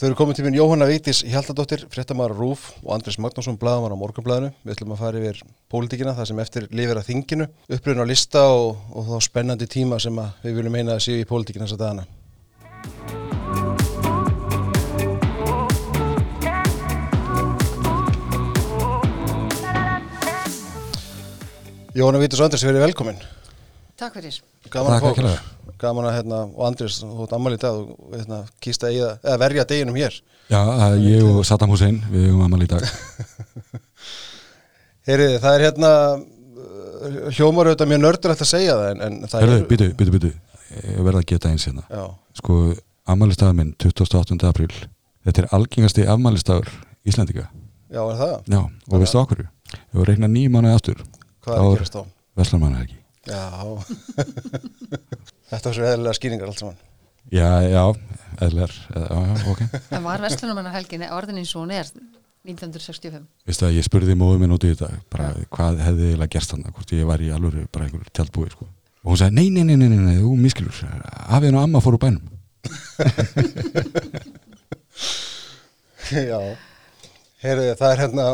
Þau eru komið til minn Jóhanna Vítis Hjaltadóttir, fréttamæra Rúf og Andris Magnússon, bladamæra á Morgunblæðinu. Við ætlum að fara yfir pólitíkina, það sem eftir lifir að þinginu, uppröðin á lista og, og þá spennandi tíma sem við viljum meina að séu í pólitíkina þess að dana. Jóhanna Vítis og Andris, verið velkominn. Takk fyrir. Gaman að fá gaman að hérna, og Andris, þú ert ammal í dag og hérna, kýst að, eiga, að verja deginum hér Já, ég og Saddam Hussein við erum ammal í dag Heyriði, það er hérna hljómar auðvitað mjög nördulegt að segja það en, en það Hörru, er byttu, byttu, byttu ég verða að geta eins hérna Já. sko, afmælistagur minn 28. apríl þetta er algengasti afmælistagur Íslandika Já, er það? Já, og veistu okkur við vorum reiknað nýjum mánuði aftur Hvað er að gerast þá? Veslarmanna ekki Já. Þetta var svo eðlilega skýringar allt saman. Já, já, eðlilegar Já, ok. En var Vestlunumannahelgin orðin eins og hún er 1965? Vistu að ég spurði móðum minn út í þetta bara hvað hefði eiginlega gerst hann hvort ég var í alvöru bara einhver tjaldbúi sko. og hún sagði nei, nei, nei, nei, nei, nei þú miskilur Afinn og Amma fór úr bænum. Já. Heyriði, það er hérna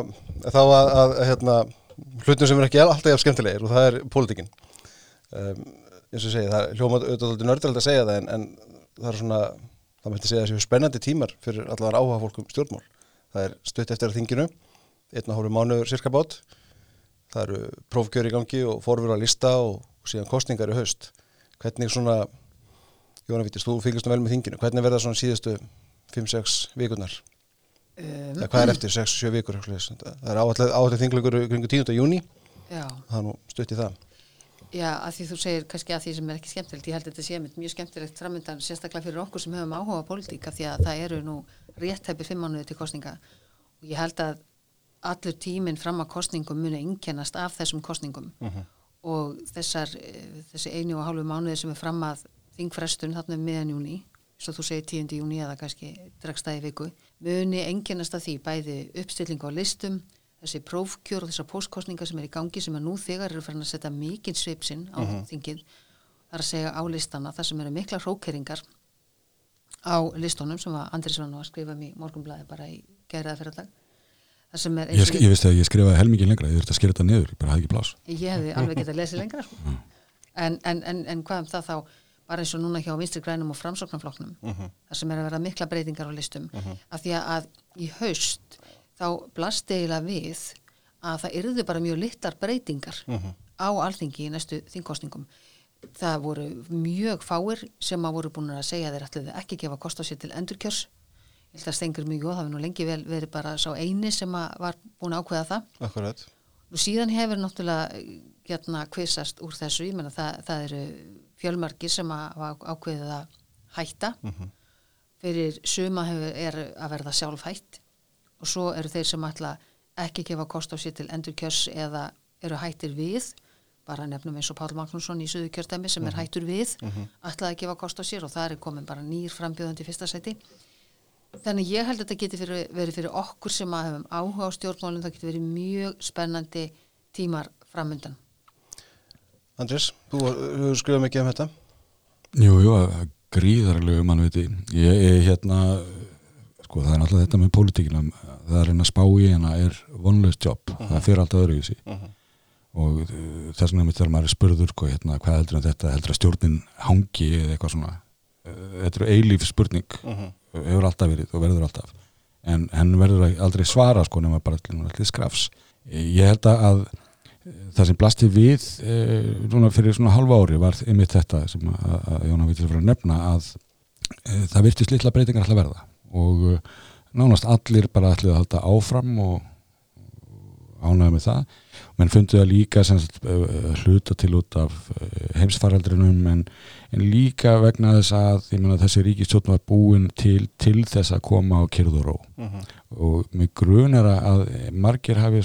þá að, að hérna hlutum sem er ekki alltaf skemmtilegir og það er pólitikinn um, eins og segja, það er hljómað auðvitað nördræld að segja það en, en það er svona það mætti segja þessi spennandi tímar fyrir allavega áhuga fólkum stjórnmál. Það er stutt eftir að þinginu einn og hálfu mánuður cirka bát. Það eru prófkjör í gangi og forfur að lista og, og síðan kostningar í haust. Hvernig svona Jóna Vítis, þú fylgjast vel með þinginu. Hvernig verða svona síðustu 5-6 vikurnar? Um, hvað er eftir 6-7 vikur það er áallega þinglegur kring 10. júni það er nú stutt í það Já, að því þú segir kannski að því sem er ekki skemmtilegt, ég held að þetta sé mjög skemmtilegt framöndan, sérstaklega fyrir okkur sem hefum áhuga á pólitíka því að það eru nú réttæpir fimm mánuði til kostninga og ég held að allur tíminn fram að kostningum muni inkennast af þessum kostningum uh mhm. -huh. og þessar, eh, þessi einu og hálfu mánuði sem er fram að þingfrestun þarna um meðan júni, svo þú segir 10. júni eða kannski dregstæði viku, muni inkennast af því bæði uppstilling á listum þessi prófkjör og þessar póstkostningar sem er í gangi sem er nú þegar eru fyrir að setja mikið sveipsinn á uh mhm. -huh. þingið þar að segja á listana þar sem eru mikla hrókeringar á listónum sem að Andris var nú að skrifa mér morgunblæði bara í gæriða fyrirlag ég, sk ég vissi að ég skrifaði helmikið lengra ég þurfti að skrifa þetta niður, ég bara hafði ekki plás ég hefði alveg getað að lesa lengra sko. uh -huh. en, en, en, en hvað um það þá bara eins og núna hjá vinstri grænum og framsóknarfloknum uh mhm. -huh. þar sem er að vera mikla breytingar á listum mhm. af því að í haust þá blasti eiginlega við að það yrðu bara mjög littar breytingar uh mhm. -huh. á alþingi í næstu þingkostningum. Það voru mjög fáir sem að voru búin að segja þeir ætluðu ekki gefa kost á sér til endurkjörs. Ég held að stengur mjög og það hefur nú lengi vel verið bara sá eini sem var búin að ákveða það. Akkurat. Og síðan hefur náttúrulega hérna kvissast úr þessu, ég menna það, það eru fjölmarki sem að ákveðið að hætta. Uh mhm. -huh. Fyrir suma hefur, er að verða sjálfhætt og svo eru þeir sem ætla ekki gefa kost á sér til endurkjörs eða eru hættir við bara nefnum eins og Pál Magnússon í söðu kjörtæmi sem er mhm. hættur við mhm. -huh. ætlaði að gefa kost á sér og það er komin bara nýr frambjöðandi fyrsta sæti þannig ég held að þetta geti fyrir, verið fyrir okkur sem að hefum áhuga á stjórnmálum það geti verið mjög spennandi tímar framöndan Andris, þú hefur skrifað mikið um þetta Jú, jú, gríðarlegu mannviti ég er hérna sko það er alltaf þetta með pólitíkina það er að spá í hérna er vonlöst jobb, uh -huh. það fyrir alltaf öðru í sig uh -huh. og uh, þess vegna maður er spurður sko, hérna, hvað heldur þetta heldur að stjórnin hangi eða eitthvað svona uh, þetta er eilíf spurning -huh. hefur alltaf verið og verður alltaf en henn verður aldrei svara sko nema bara allir skrafs ég held að það sem blasti við e, fyrir svona halva ári var yfir þetta sem að, að Jónar Vítis var að nefna að það virtist litla breytingar alltaf verða og uh, nánast allir bara ætlið að halda áfram og ánægða með það menn fundu það líka sagt, uh, hluta til út af uh, heimsfaraldrinum en, en líka vegna þess að mena, þessi ríkistjótt var búin til, til þess að koma á kyrðuró uh mhm. -huh. og með grun er að margir hafi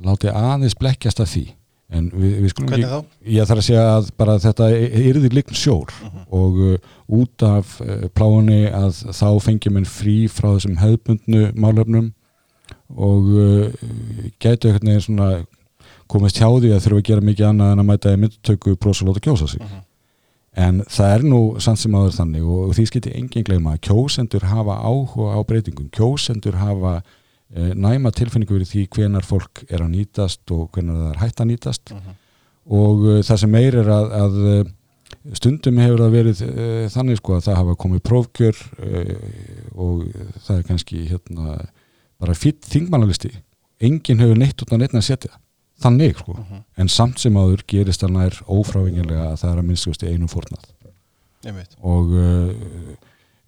látið aðeins blekkjast af því við, við skulum ekki, ég þarf að segja að bara þetta yrði líkn sjór uh mhm. -huh. og uh, út af uh, pláni að þá fengjum en frí frá þessum hefðbundnu málöfnum og uh, gætu eitthvað neður svona komist hjá því að þurfa að gera mikið annað en að mæta í myndtöku prósalóta kjósa sig -huh. en það er nú samt sem áður þannig og því skiti enginn gleyma að kjósendur hafa áhuga á breytingum kjósendur hafa næma tilfinningu fyrir því hvenar fólk er að nýtast og hvenar það er hægt að nýtast. Og e, það sem meir er að, að e, stundum hefur það verið þannig sko að það hafa komið prófkjör e, og það er kannski hérna bara fýtt þingmannalisti. Enginn hefur neitt út á neitt að setja. Þannig sko, en samt sem áður gerist það nær ófrávingilega að það er að minnstuðast í einum fórnað. Og uh,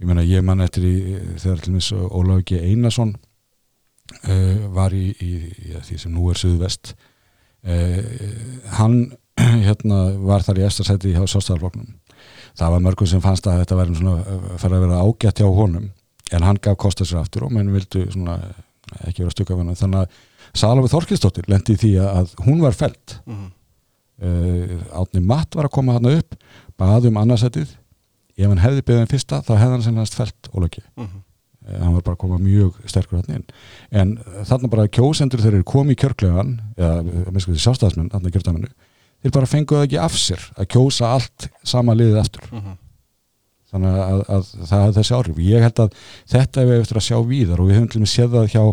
ég meina ég man eftir í þegar til mis Ólaf G. Einarsson uh, var í, í, í því sem nú er Suðvest. Uh, hann hérna var þar í eftirsæti hjá sástæðarfloknum það var mörgum sem fannst að þetta verður svona fyrir að vera ágætt hjá honum. En hann gaf kosta sér aftur og menn vildu svona ekki vera stukka hennar þannig að Salome Þorkistóttir lendi því að hún var felt Mhm. uh, Átni Matt var að koma þarna upp baði um annarsætið. Ef hann hefði beðið um fyrsta þá hefði hann sennast felt ólöki Mhm. uh, hann var bara að koma mjög sterkur þarna inn. En uh, þarna bara kjósendur þeir komi í kjörklegan eða að minnst því sjálfstæðismenn þarna í kjörtaminu þeir bara fenguðu ekki af sér að kjósa allt sama liðið aftur. Mhm. þannig að, að það hefði þessi áhrif. Ég held að þetta hefur eftir að sjá víðar og við höfum til og með séð það hjá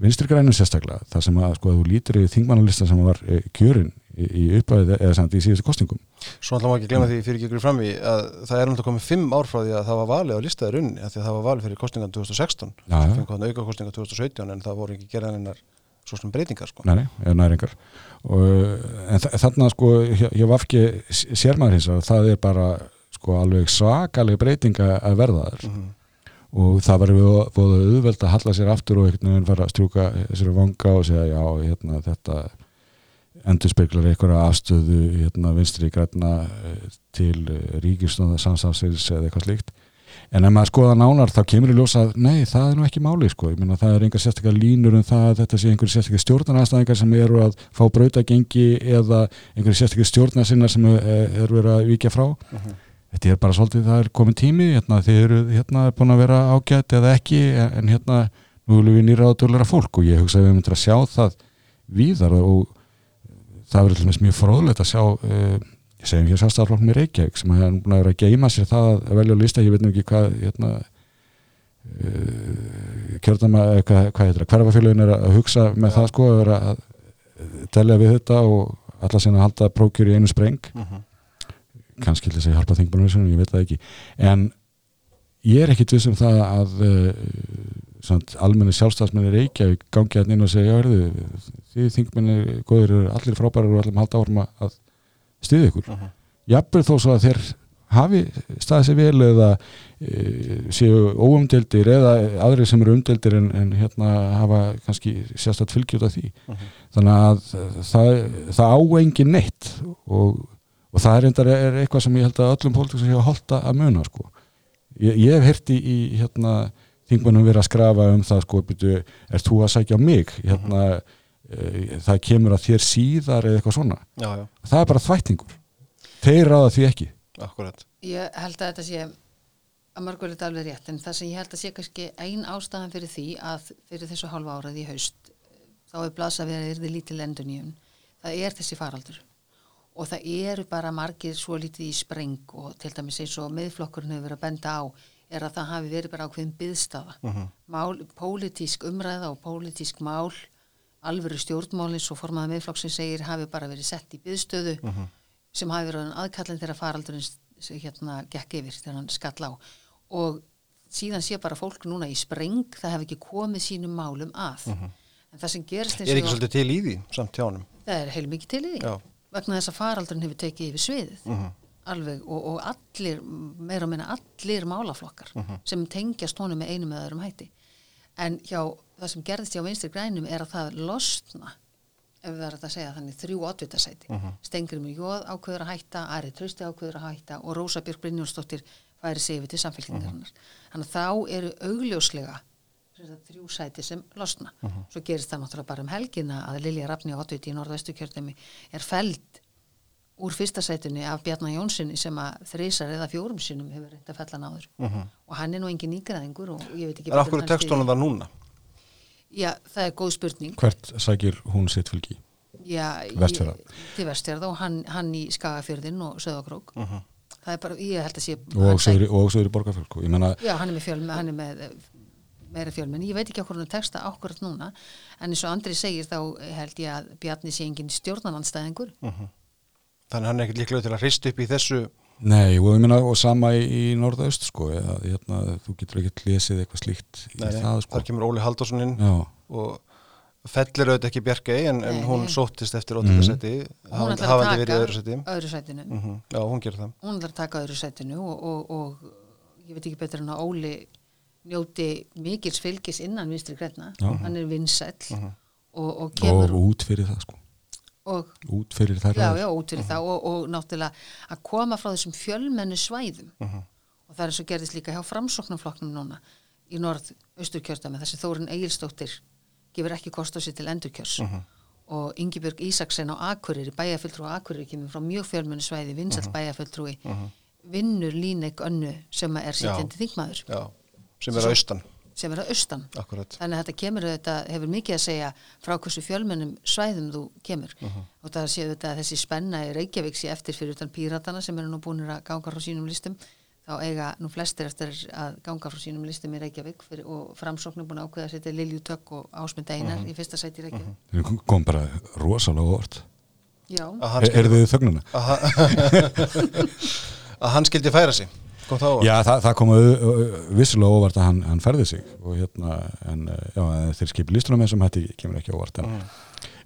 vinstri grænum sérstaklega, það sem að sko að þú lítir í þingmannalista sem var e, kjörin í, uppæðið eða samt í síðustu kostningum Svo ætlum við ekki að glemma því fyrir ekki fram í að það er náttúrulega komið fimm ár frá því að það var valið á listaði runni að því að það var valið fyrir kostningan 2016 Já, já. það fengið hann auka kostningan 2017 en það voru ekki gerðan einar svo sem breytingar sko. nei, næringar og, en þa- þarna sko hjá, hjá Vafki sér maður hins að það er bara sko alveg svakaleg breytinga að verða þar Mhm. og það var við voru auðveld að halla sér aftur og einhvern veginn fara að strjúka þessari vanga og segja já, hérna, þetta endur speklar einhverja afstöðu hérna, vinstri græna eh, til ríkistóða samsáðsins eða eitthvað slíkt. En ef maður skoða nánar þá kemur í ljósa að nei, það er nú ekki máli sko, ég meina það er einhver sérstaklega línur um það að þetta sé einhver sérstaklega stjórnarnastæðingar sem eru að fá brautagengi eða einhver sérstaklega stjórnarsinnar sem er, er verið að víkja frá. Mhm. þetta er bara svolítið, það er komin tími hérna, þið eru hérna búin að vera ágætt eða ekki, en, hérna nú viljum við nýra ádölulega fólk og ég hugsa að við myndir að sjá það víðar og það verður dæmis mjög fróðlegt að sjá uh, ég segjum hér sástaflokk með Reykjavík sem hefur búin að vera að geima sér það að velja að lista, ég veit nú ekki hvað hérna uh, kjörðama, hvað, hvað heitir það hverfafélagin er að hugsa með Já. það sko að vera að telja við þetta og alla sinna að halda prókjur í einu spreng Mhm. kannski til þess að hjálpa þingmannvísunum, ég veit það ekki en ég er ekkit viss um það að uh, almenni sjálfstafsmenni Reykjavík gangi hann inn og segja, já, erðu, því þingmenni góður eru allir frábærar og allir halda árum að- að stiði ykkur. Mhm. Jafnvel þó svo að þeir hafi staðið sér vel eða e, séu óumdeldir eða aðrir sem eru umdeldir en, en hérna hafa kannski sérstætt fylgjút af því. Mhm. Þannig að það, það á engin neitt og, og það er, endar, er eitthvað sem ég held að öllum pólitík sem ég hafa holdt að muna sko. Ég, ég hef heyrt í, hérna, þingmannum verið að skrafa um það sko, byrju, er þú að sækja mig hérna, e, það kemur að þér síðar eða eitthvað svona. Já, já, það er bara þvættingur. Þeir ráða því ekki. Akkurat Ég held að þetta sé að mörgur er alveg rétt en það sem ég held að sé kannski ein ástæðan fyrir því að fyrir þessu hálfa árað í haust þá er blasa við að yrði lítil enduníun það er þessi faraldur. Og það eru bara margir svo lítið í spreng og til dæmis eins og miðflokkurinn hefur verið að benda á er að það hafi verið bara ákveðin byðstafa Mhm. mál, pólitísk umræða og pólitísk mál alvöru stjórnmálins og formaða miðflokksins segir hafi bara verið sett í byðstöðu sem hafi verið aðkallin þegar faraldurinn s- hérna gekk yfir þegar hann skall á. Og síðan sé bara fólk núna í spreng það hef ekki komið sínum málum að. En það sem gerist eins Er og ekki svolítið til í því samt hjá honum? Það er heilmikið til í því. Já. vegna þess að faraldurinn hefur tekið yfir sviðið. Mhm. alveg og, og allir meira og minna allir málaflokkar sem tengjast honum með einum eða öðrum hætti. En hjá það sem gerðist hjá vinstri grænum er að það losna ef við verðum að segja þannig þrjú oddvitasæti. Uh -huh. Stengri með Jóð ákveður að hætta Ari Trausti ákveður að hætta og Rósa Björk Brynjónsdóttir færi sig yfir til samfélkingarinnar þannig að þá eru augljóslega þrjú sæti sem losna. Svo gerist það náttúrulega bara um helgina að Lilja Rafni Oddviti í norðvestu kjördæmi er feld úr fyrsta sætunni af Bjarnar Jónssoni sem að þreysar eða fjórum sinnum hefur reynd að fella náður og hann er nú engin nýgræðingur og ég veit ekki Já, það er góð spurning. Hvert sækir hún sitt fylgi? Já, Vestfjarða. í- til vestfjörða og hann, hann í Skagafjörðin og Söðakrók það er bara, ég held að sé og er í borgarfjörg sko. ég menna, Já, hann er með fjölmenn, hann er með meira fjölmenn, ég veit ekki okkur hann texta ákvörð núna, en eins og Andri segir þá held ég að Bjarni sé engin stjórnarnanstæðingur, þannig hann er ekkert líklega til að hrist upp í þessu nei, og ég menna og sama í, í norðaust sko, eða, hérna, þú getur ekki lesið eitthvað slíkt í Nei, nei, það sko. þar kemur Óli Halldórsson inn já, og fellir auðvitað ekki Bjarkei en, en hún sóttist eftir Mhm. óttækasæti hún ætlar að hafandi verið í taka öðru sæti. öðru sætinu, mm Já, hún gerir það. Hún ætlar að taka öðru sætinu og, og, og ég veit ekki betur en að Óli njóti mikils fylgis innan vinstri græna, hann er vinsæll Mhm. og, og og kemur út fyrir það sko og út fyrir þær já, já, út fyrir það og, og náttúrulega að koma frá þessum fjölmennu svæðum. Og það er og gerðist líka hjá framsóknarflokknum núna í norð-austurkjördami þessi Þórun Egilstóttir gefur ekki kost á sér til endurkjörs. Og Ingibjörg Ísaksen á Akureyri bæjarfulltrú á Akureyri kemur frá mjög fjölmennu svæði vinsall uh bæjarfulltrúi vinnur líneik önnu sem er sitjandi þingmaður. Já, sem er austan sem er að austan. Akkurat. Þannig að þetta kemur þetta hefur mikið að segja frá hversu fjölmennum svæðum þú kemur. Mhm. og það séu þetta að þessi spenna í Reykjavík sé eftir fyrir utan píratana sem eru nú búinir að ganga frá sínum listum. Þá eiga nú flestir eftir að ganga frá sínum listum í Reykjavík fyrir, og framsóknum búin að ákveða að setja Lilju Tök og Ásmund Einar Mhm. í fyrsta sæti í Reykjavík. Það kom bara rosalega óvart. Já, er, er þið þögnuna? að, hann- að hann skildi færa sig Kom það óvart? Já, það, það kom vissulega óvart að hann, hann ferði sig og hérna, en eh, já, þeir skipi listunum með sem hætti kemur ekki óvart en, Mhm.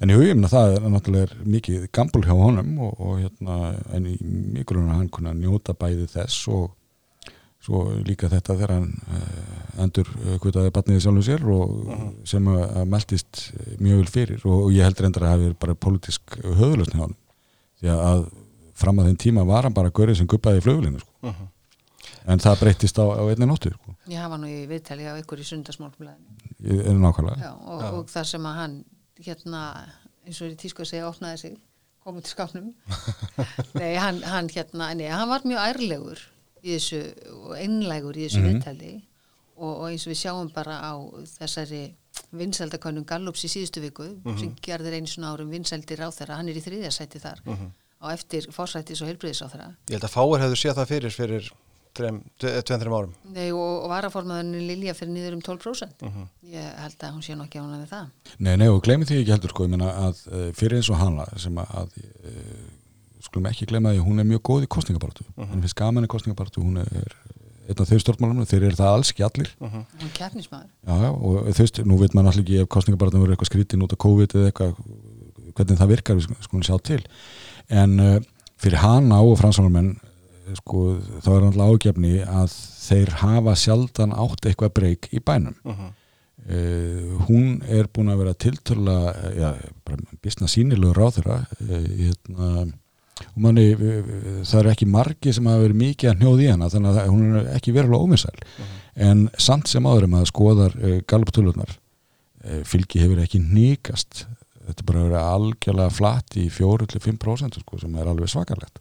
en í hugum það er náttúrulega mikið gambul hjá honum og, og hérna, en í miklunum hann kunna njóta bæði þess og svo líka þetta þegar hann uh, endur uh, hvitaði batniði sjálfum sér og sem að, meldist mjög vel fyrir og, og ég heldur endur að það hefur bara pólitísk höfðlösni á hann því að, fram að þeim tíma var hann bara görið sem guppaði í flugulinu sko. Mhm. En það breyttist á, á einni nóttu sko. ég hafa nú í viðtali á ykkur í sundasmálflæðinu Ég- er nákvæmlega. Já, og, og þar sem að hann hérna, eins og í tísku að segja opnaði sig, komið til skápnum. Nei, hann, hann hérna nei, hann var mjög ærlegur í þessu og einlægur í þessu Mhm. viðtali. Og, og eins og við sjáum bara á þessari vinsældakönnum Gallups í síðustu viku sem gerðir einu svona árum vinsældir á þeirra hann er í þriðja sæti þar á eftir fórsættis og heilbriðis á þeirra Ég held að fáir hefðu séð það fyrir fyrir tveim, tveim árum. Nei, og, og varaformaðurinn Lilja fyrir niður um 12% ég held að hún sé nú ekki ána við það. Nei, nei, og gleymi því ekki heldur sko, ég meina að uh, fyrir eins og hana sem að, að uh, skulum ekki gleyma því hún er mjög góð í kostningabartu uh henni finnst gaman í kostningabartu hún er einn af þeir stjórnmálum þeir eru það alls ekki allir. Hún er keppnismæður já, já, og þú veist, nú veit maður alltaf ekki ef kostningabartu verður eitthvað skrítin út af COVID eða eitthvað, hvernig það virkar við skulum sjá til. En uh, fyrir hana og fransálumenn sko, þá er alltaf ágefni að þeir hafa sjaldan átt eitthvað breyk í bænum. Uh, hún er búin að vera tiltöla ja, bara bisna sínilegur á þeirra uh, hérna, og manni, uh, það eru ekki margi sem hafa verið mikið að hnjóði í hana þannig að hún er ekki verulega ómissæl. En samt sem áður að skoðar uh, galoptölunar uh, fylgi hefur ekki nýkast þetta er bara að vera algjörlega flatt í 4-5% sko, sem er alveg svakalegt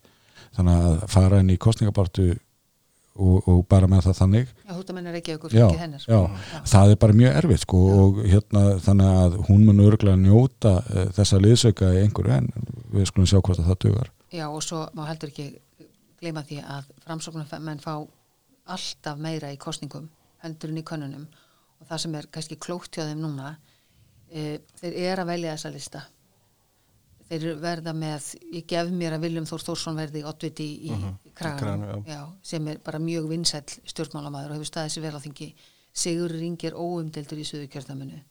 þannig að fara inn í kostningabartu og, og bara með það þannig. Já, þú ert að menna Reykjavíkur já, hennar já, það er bara mjög erfitt sko, og hérna þannig að hún mun örgulega njóta uh, þessa liðsauka í einhverju en við skulum sjá hvort að það dugar. Já, og svo má heldur ekki gleyma því að framsóknarmenn fá alltaf meira í kostningum heldur en í könnunum. Og það sem er kannski klókt hjá þeim núna e, þeir eru að velja þessa lista þeir verða með ég gef mér að Viljum Þór Þórsson verði oddviti í, í kraganum. Kraganum, já, sem er bara mjög vinsæll stjórnmálamæður og hefur staðið sér vel á þingi. Sigur Ringir óumdeldur í söðu kjörðamunu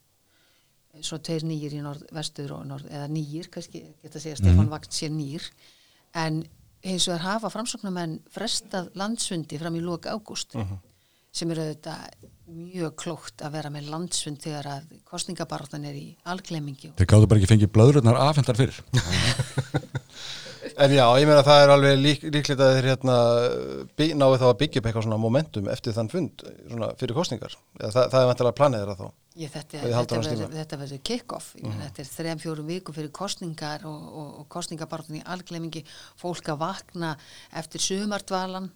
svo tveir nýjir í norð-vestur og norð, eða nýjir, kannski geta að segja Stefán Vagn sér nýr. En eins og er hafa framsóknarmenn frestað landsfundi fram í lók ágúst sem eru auðvitað mjög klókt að vera með landsfund þegar að kostningabarðan er í algleimingi þeir gáðu bara ekki fengið blöðrurnar afhendar fyrir En já, ég meina að það er alveg lík, líklegt að þeir hérna náðu þá að byggja upp eitthvað svona momentum eftir þann fund svona fyrir kostningar. Eða, það, það er vantilega planið þeirra þá. Ég, þetta, verður, kick-off mm -hmm. þetta er þrejum fjórum viku fyrir kostningar og, og, og kostningabarðan í algleimingi fólk að vakna eftir sumardvalan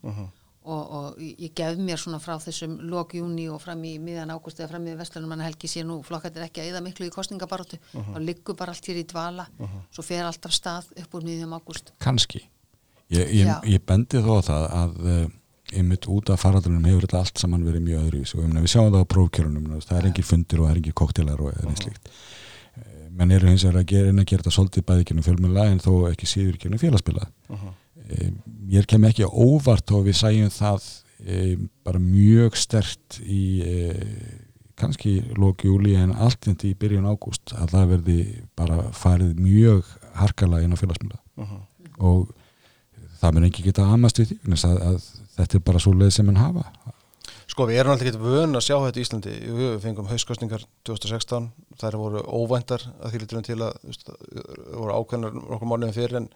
og, og ég gef mér svona frá þessum lok júni og fram í miðan ágúst eða fram í vestlunum mann helgi sé nú flokkat er ekki að eða miklu í kostningabarðu þá liggur bara allt hér í dvala. Svo fer allt af stað upp úr miðjum ágúst. Kannski. Ég, ég, ég bendi þó á það að uh, einmitt út af faraldunum hefur þetta allt saman verið mjög öðruvís og ég meina, við sjáum það á prófkjörunum það er engin fundir og það er engin koktelar og eða neitt slíkt. Eh, menn eru hins vegar að gera, að gera þetta svolítið bæði ekki fjölmjöla en þó ekki síður ekki félagspila uh mér kem ekki óvart og við sæjum það bara mjög stert í e, kannski lóki júli en allt þetta í byrjun ágúst að það verði bara farið mjög harkalega inn á félagsmynda og það mun ekki geta amast við því að, að þetta er bara svo leið sem hann hafa. Sko við erum alltaf ekki vön að sjá þetta í Íslandi. Við fengum hauskostningar 2016 þær voru óvæntar að því litur til að það voru ákveðnar nokkur mánuðin fyrir en,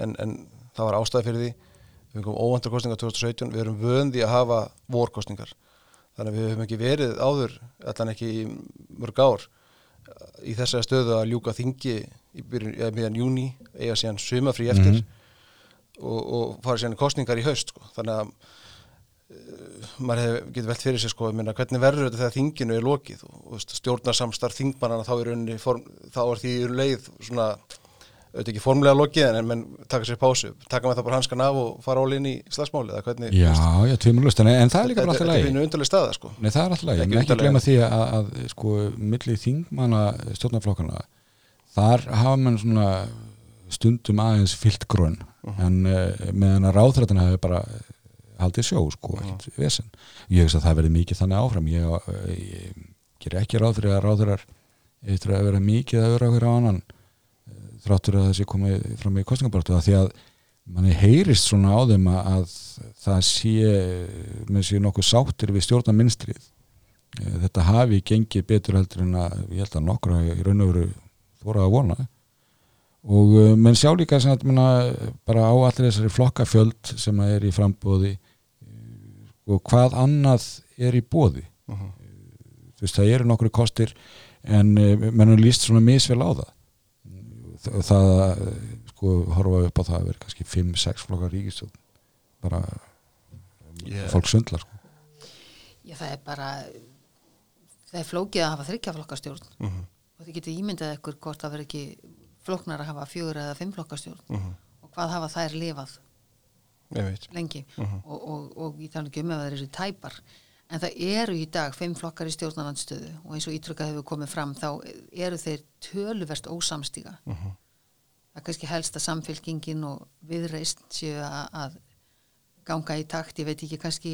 en, en það var ástæði fyrir því. Við fengum óvæntar kostningar 2017 við erum vön því að hafa vorkostningar þannig að við höfum ekki verið áður allan ekki í mörg ár í þessari stöðu að ljúka þingi í byrjun, eða miðan júni eiga síðan sumafrí eftir og, og fara síðan kostningar í haust sko. þannig að maður hef, getur velt fyrir sig sko, meina, hvernig verður þetta þegar þinginu er lokið? Og, og stjórnarsamstarf þingmannana þá er, form, þá er því leið svona, auðvitað ekki formlega lokið en menn taka sér pásu, taka með það bara hanskan af og fara ál inn í slagsmáli eða hvernig Já, já, tveimurlust, en, en það er líka bara alltaf þetta er lægi pínu undarleg staða sko. Nei, það er alltaf Ekki en ekki undarlega. glemma því að, að sko, milli þingmanna stjórnarflokkana þar hafa mann svona stundum aðeins fyllt grunn. En uh, meðan að ráðrættina hefur bara haldið sjó, sko, ekkert vesen. Ég veist að það verði mikið þannig áfram. Ég, uh, ég ger ekki ráð fyrir að ráðrættar að að eh, þráttur að þessi komið fram í kostningabartu því að manni heyrist svona á þeim að, að það sé með sér nokkuð sáttir við stjórna minnstrið þetta hafi gengið betur heldur en að ég held að nokkur í raun og veru þóra að vona. Og uh, menn sjá líka sem að menna, bara á allir þessari flokkafjöld sem að er í frambóði og hvað annað er í bóði þú veist það eru nokkru kostir en uh, menn er líst svona misvel á það. Þa- það að, sko horfa upp á það að vera kannski 5-6 flokkar ríkistjóð bara Yeah. fólk sundlar sko. Já, það er bara það er flókið að hafa þryggjaflokkastjórn Mhm. og þið getið ímyndað ykkur hvort það verður ekki flóknar að hafa fjögur eða fimm flokkastjórn Mhm. og hvað hafa þær lifað lengi Mhm. og, og, og ég tala ekki um ef það eru tæpar en það eru í dag fimm flokkar í stjórnarlandstöðu og eins og ítrykkað hefur komið fram þá eru þeir töluvert ósamstíga. Mhm. það er kannski helst að samfélkingin og viðreist séu að, ganga í takt, ég veit ekki kannski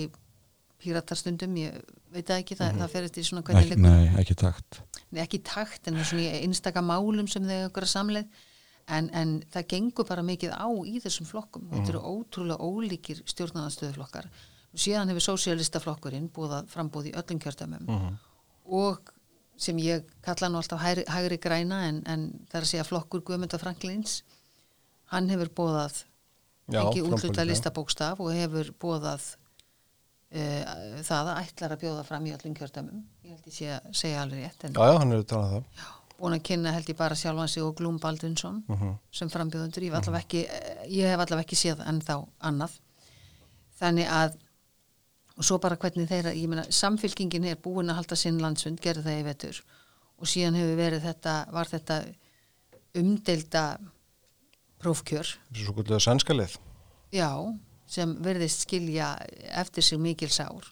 píratarstundum, ég veit það ekki það, það fer eftir svona hvernig leikur nei, ekki takt. Nei, ekki í takt en svona í einstaka málum sem þau ykkur að samleið. En, en það gengur bara mikið á í þessum flokkum. Þetta eru ótrúlega ólíkir stjórnarnarstöðuflokkar og síðan hefur sósialistaflokkurinn búið að frambúð í öllum kjördæmum. Og sem ég kalla nú alltaf hægri, hægri græna en, en það er að segja flokkur Guðmynda Franklins hann hefur Já, ekki útluta listabókstaf og hefur bóðað uh, það að ætlar að bjóða fram í öllum kjördæmum. Ég held sé að segja alveg rétt en Já, já, hann er talað það. Búin að kynna held ég bara sjálfan sig og Glúm Baldunsson sem frambjóðundur ég, allavega ekki, ég hef allavega ekki séð ennþá annað. Þannig að og svo bara hvernig þeirra, ég meina samfylkingin er búin að halda sinn landsfund, gerði það í vetur. Og síðan hefur verið þetta var þetta umdelda prófkjör. Svo kvölduðu sænska leið. Já, sem verðist skilja eftir sig mikil sár.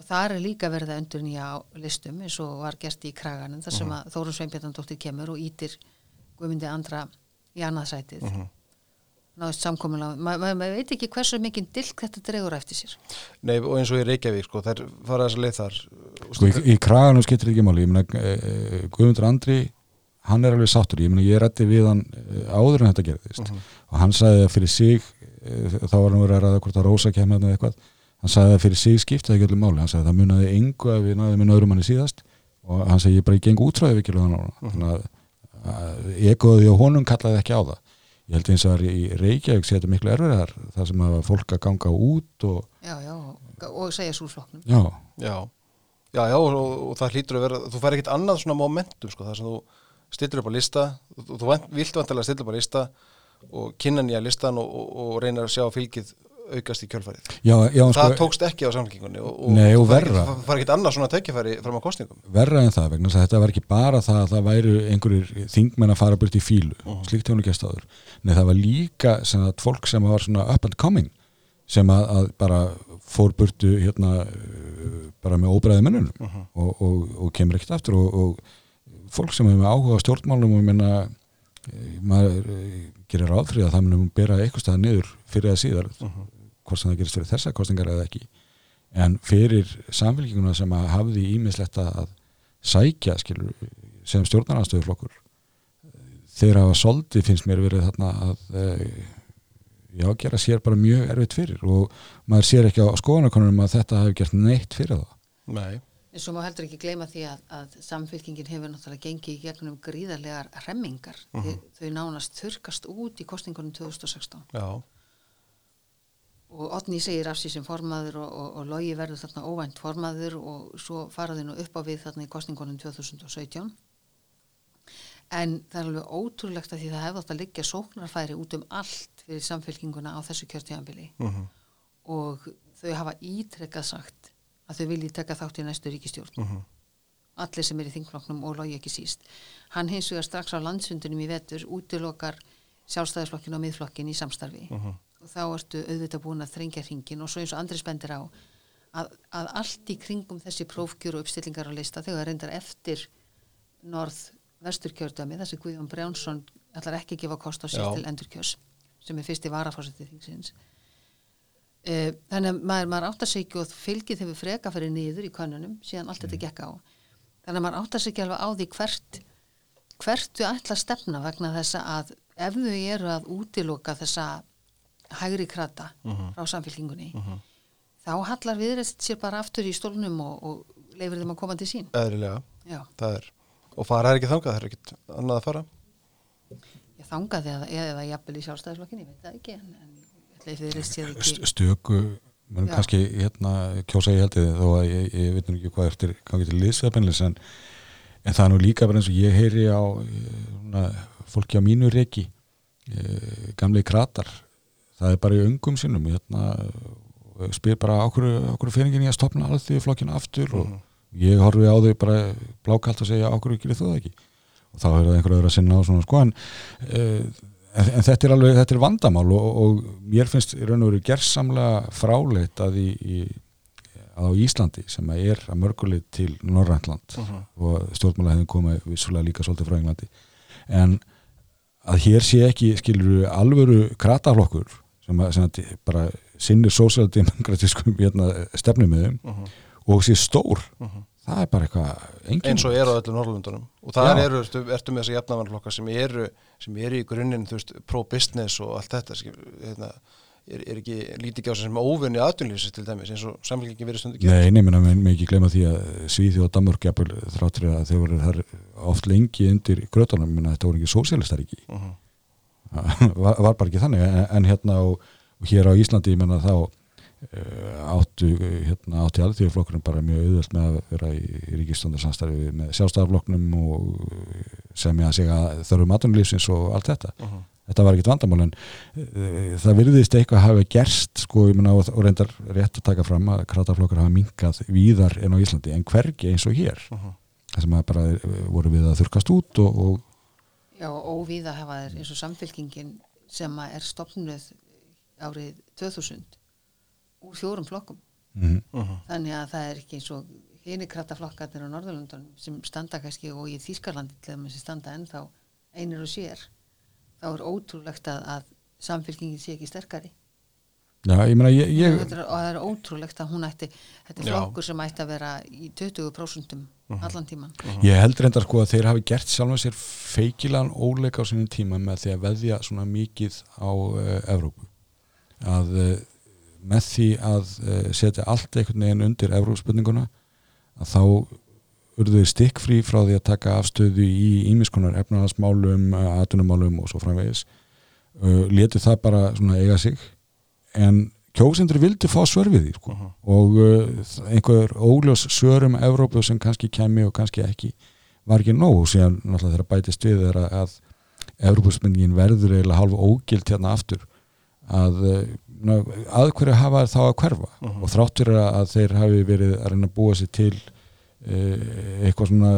Og það er líka verið að undur nýja listum eins og var gert í kraganum þar sem að Þórun Sveinbjarnadóttir kemur og ítir Guðmundi andra í annaðsætið mm -hmm. Náðist samkomulega maður ma ma veit ekki hversu mikið dilk þetta dregur eftir sér. Nei, og eins og í Reykjavík, sko, þær fara þess að leið þar. Sko, í, í kraganum skiptir ekki máli. Ég meina, uh, Guðmundur Andri hann er alveg sáttur, ég meina ég rætti við hann uh, áður en þetta gerðist. Og hann sagði að fyrir sig uh, þá var hann verið að ræða hvort að Rósa kemur eða eitthvað. Hann sagði að fyrir sig skiptaði ekki allir máli. Hann sagði að það munaði engu að við náðum með öðrum ég að, að held eins og að í Reykjavík sé þetta miklu erfiðar það sem að fólk að ganga út og já, já, og, segja súrflokknum já, Já, já, já og, og það hlýtur að vera, þú fær ekkit annað svona momentum, sko, það sem þú stillir upp á lista, þú, þú vilt vantilega stilla upp á lista og kynna nýja listan og, og, og reyna að sjá fylgið aukast í kjölfarið já, já, það sko, tókst ekki á samfélkingunni og, Nei, og það var ekkert annað svona tækifæri fram á kostningum verra en það vegna að þetta var ekki bara það að það væru einhverjir þingmenn að fara burt í fílu Mhm. slíkt hefur nú gæst áður Nei, það var líka sem að fólk sem var svona up and coming sem að, að bara fór burtu hérna uh, bara með óbræði mennunum Mhm. og, og, og kemur ekkert aftur og, og fólk sem hefur með áhuga á stjórnmálum og minna maður eh, gerir fyrir að það munum bera eitthvað staðar niður fyrir að síðar Mhm. Hvort sem það gerist fyrir þessa kostningar eða ekki. En fyrir samfélkinguna sem að hafði ímislegt að sækja skilur, sem stjórnarnarstöðuflokkur þegar hafa soldi finnst mér verið þarna að e, já, gera sér bara mjög erfitt fyrir. Og maður sér ekki á skoðanakonunum að þetta hefur gert neitt fyrir það. Nei, En svo má heldur ekki gleyma því að, að samfélkingin hefur náttúrulega gengið í gegnum gríðarlegar remmingar. Þau, þau nánast þurkast út í kostningunum 2016 já, og Otni segir af sér sem formaður og, og, og Logi verður þarna óvænt formaður og svo faraði nú upp á við þarna í kostningunum 2017. En það er alveg ótrúlegt að því það hefði átt að liggja sóknarfæri út um allt fyrir samfélkinguna á þessu kjörtíðanbili mhm, og þau hafa ítrekkað sagt að þau vilji taka þátt í næstu ríkistjórn. mhm, allir sem er í þingflokknum og logi ekki síst. Hann hins vegar strax á landsfundunum í vetur útilokar sjálfstæðisflokkin og miðflokkin í samstarfi mhm, og þá ertu auðvitað búin að þrengja hringin og svo eins og andri spendir á að, að allt í kringum þessi prófkjör og uppstillingar á lista þegar reyndar eftir norð vesturkjördami þessi Guðjón Brjánsson ætlar ekki að gefa kost á sér til endurkjörs sem er fyrsti varafórseti þingsins. Uh, þannig að maður, maður áttar sig ekki og fylgið hefur freka fyrir niður í könnunum síðan allt þetta gekk á. Þannig að maður áttar sig ekki alveg á því hvert hvert þau ætla að stefna vegna þessa að ef þau eru að útiloka þessa hægri krata frá samfélkingunni þá hallar viðreist sér bara aftur í stólnum og, og leifir þeim að koma til sín. Eðlilega. Já, það er, og fara er ekki þangað, það er ekkit annað að fara. Ég þangaði eða, eða jafnvel í sjálfstæðisflokkinni, ég veit það ekki en, en ég ætla viðreist sér ekki. St- stöku menn Já. kannski hérna kjósa ég held ég þó að ég, ég veit nú ekki hvað eftir gangi til liðsveðbennlis en, en það er nú líka bara eins og ég heyri á eh, svona, fólki á mínu reiki e, gamli kratar það er bara í öngum sinnum hérna, spyr bara okkur, okkur fyrringin ég að stopna allt því flokkinu aftur? Og ég horfi á þau bara blákalt og segja okkur ekki þú það ekki? Og þá er það einhver öðru að sinna á svona sko en, uh, en, en þetta er alveg þetta er vandamál og, og mér finnst í raun og veru gersamlega fráleitt að í, í á Íslandi sem að er að mörgulegt til Norræntland og stjórnmála hefðum komið vissulega líka svolítið frá Englandi. En að hér sé ekki skilur alvöru krataflokkur sem, að, sem að bara sinnir sósíaldemokratískum hérna, stefnum með þeim og sé stór það er bara eitthvað eins og er á öllum Norrlundunum og það Já. Eru, ertu, ertu með þessi jafnavanflokka sem eru, sem eru í grunninn pro-business og allt þetta skil, hérna, er, er ekki lítið ekki á sem óvinni aðtunlýfisins til dæmis eins og samfélgingin verið stundu Nei, nefnir að mér ekki glemma því að Svíþjóð og Danmörk jafnvel þráttur að þeir voru oft lengi undir grötunum, að þetta voru ekki sósialistar ekki. Mhm. var, var bara ekki þannig en, en hérna og, og hér á Íslandi ég menna þá uh, áttu uh, hérna átti alþjóðflokkurinn bara mjög auðvöld með að vera í, í ríkistundarsamstarfi með sjálfstæðarflokknum og uh, sem ég að segja þörfum atunlýfsins og allt þetta Mhm. þetta var ekkit vandamál en uh, það virðist eitthvað hafa gerst sko, ég menna, og, og reyndar rétt að taka fram að krataflokkar hafa minkað víðar en á Íslandi en hvergi eins og hér Mhm. það sem að bara uh, voru við að þurkast út og, og Já, óvíða hafa þeir eins og samfélkingin sem að er stopnuð árið 2000 úr fjórum flokkum. mm, Mhm. Þannig að það er ekki eins og hini krattaflokkarnir á Norðurlundunum sem standa kannski og í Þýskarlandi sem standa ennþá einir og sér. Þá er ótrúlegt að, að samfélkingin sé ekki sterkari. Já, ég menna ég, ég, Þetta er, og það er ótrúlegt að hún ætti, þetta er flokkur sem ætti að vera í 20% allan tíman. Ég held reyndar sko að þeir hafi gert sjálf sér feikilegan óleika á sinni tíma með því að veðja svona mikið á uh, Evrópu. Að uh, með því að uh, setja allt einhvern veginn undir Evrópspurninguna að þá urðu þeir stikkfrí frá því að taka afstöðu í ímiskonar efnaðasmálum, atunumálum og svo framvegis. Uh, letu það bara svona eiga sig en kjósendur vildi fá svör við því sko. og uh, einhver óljós svörum Evrópu sem kannski kemi og kannski ekki var ekki nóg. Og síðan náttúrulega þegar bætist við er að, Evrópusmyndingin verður eiginlega hálfa ógilt hérna aftur að uh, að hverju hafa þá að hverfa? Og þrátt fyrir að þeir hafi verið að reyna að búa sér til eh, eitthvað svona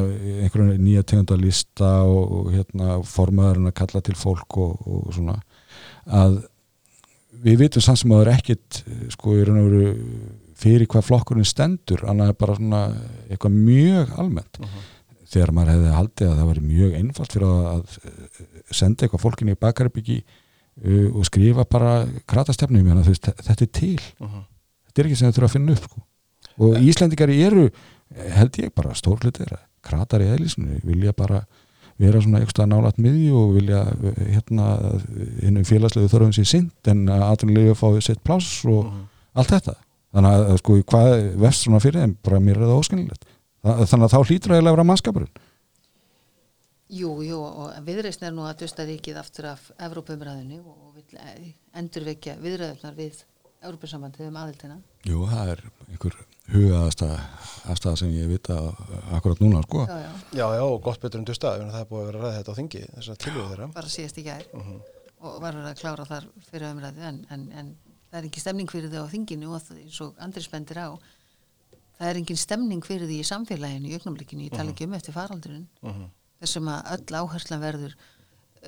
einhverja nýja tegunda lista og, og hérna formaðurinn að kalla til fólk og, og svona að við vitum samt sem að það er ekkit eh, sko í raun og veru fyrir hvað flokkurinn stendur annað er bara svona eitthvað mjög almennt. Þegar maður hefði haldið að það væri mjög einfalt fyrir að, að eh, senda eitthvað fólkinni í bakaribyggi uh, og skrifa bara kratastefnum hérna, veist, þetta er til. Þetta er ekki sem þau þurfa að finna upp sko. og Íslendingar eru eh, held ég bara stórlutir kratar í eðlisinu, vilja bara vera svona eitthvað nálat miðju og vilja eh, hérna hinnum félagslegu þörfum sér sint en að aðrunlega fáið sitt pláss og allt þetta. Þannig að sko hvað vest svona fyrir þeim? Bara mér er það óskilnilegt þannig að þá hlýtur að vera mannskapurinn. Jú, jú, og viðreysn er nú að dusta ríkið aftur af Evrópumræðinu og vil endurvekja viðræðunar við Evrópusambandið um aðildina. Jú, það er einhver hugaðastað sem ég vita akkurat núna, sko. Já, já, Já, já, og gott betur en dusta, það er búið að vera að ræða þetta á þingi, þess að tilhjóðu þeirra. bara síðast í gær. Og var verið að klára þar fyrir umræðu en, en, en það er ekki stemning fyrir þau á þinginu og það, eins og Andris bendir á það er engin stemning fyrir því í samfélaginu í augnumlikinu, ég tala ekki um eftir faraldurinn. Þessum að öll áherslan verður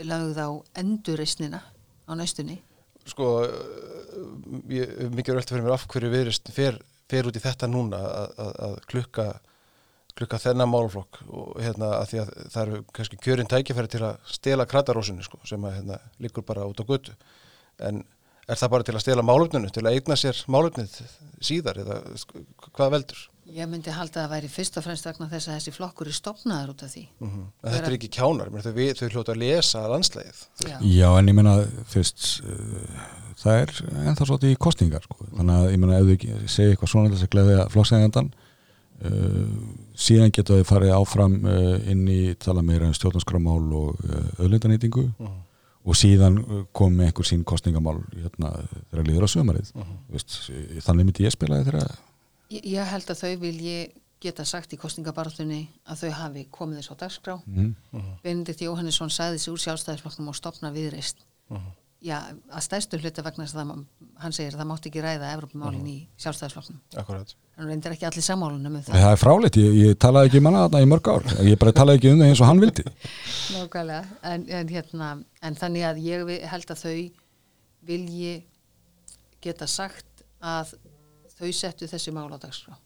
lagð á endurreysnina á næstunni. Sko, ég, mikið er fer, út í þetta núna að, klukka klukka þennan málflokk og hérna að því að það eru kannski kjörin tækifæri til að stela kratarósinu sko, sem að hérna liggur bara út á götu en er það bara til að stela málöfninu, til að eigna sér málöfnið síðar eða hvað veldur? Ég myndi halda að það væri fyrst og fremst vegna þess að þessi flokkur er stopnaður út af því. Mm En þetta er ekki kjánar, menn, þau, við- þau hljóta að lesa landslægið. Já. Já, en ég meina, þú veist, uh, það er ennþá svolítið í kostningar, sko. Þannig að ég meina, ef þau segja eitthvað svona þess að gleðja flokksæðjandan, uh, síðan geta þau farið áfram uh, inn í tala meira um stjórnarskramál og uh, öðlindanýtingu og síðan kom með einhver sín kostningamál hérna, þegar líður á sömarið. Veist, þannig myndi ég spila þeirra Ég, held að þau vilji geta sagt í kostningabarðunni að þau hafi komið þess á dagskrá. mm. Benedikt Jóhannesson sagði sig úr sjálfstæðisflokknum og stopna viðreist. Já, að stæðstu hluta vegna þess að hann segir að það mátti ekki ræða Evrópumálin í sjálfstæðisflokknum. Akkurat. Hann reyndir ekki allir sammálunum um það. Það er fráleitt, ég, ég talaði ekki um hana þarna í mörg ár. Ég bara talaði ekki um það eins og hann vildi. Nákvæmlega, en, en, hérna, en þannig að ég held að þau vilji geta sagt að þau settu þessi mál á dagskrá.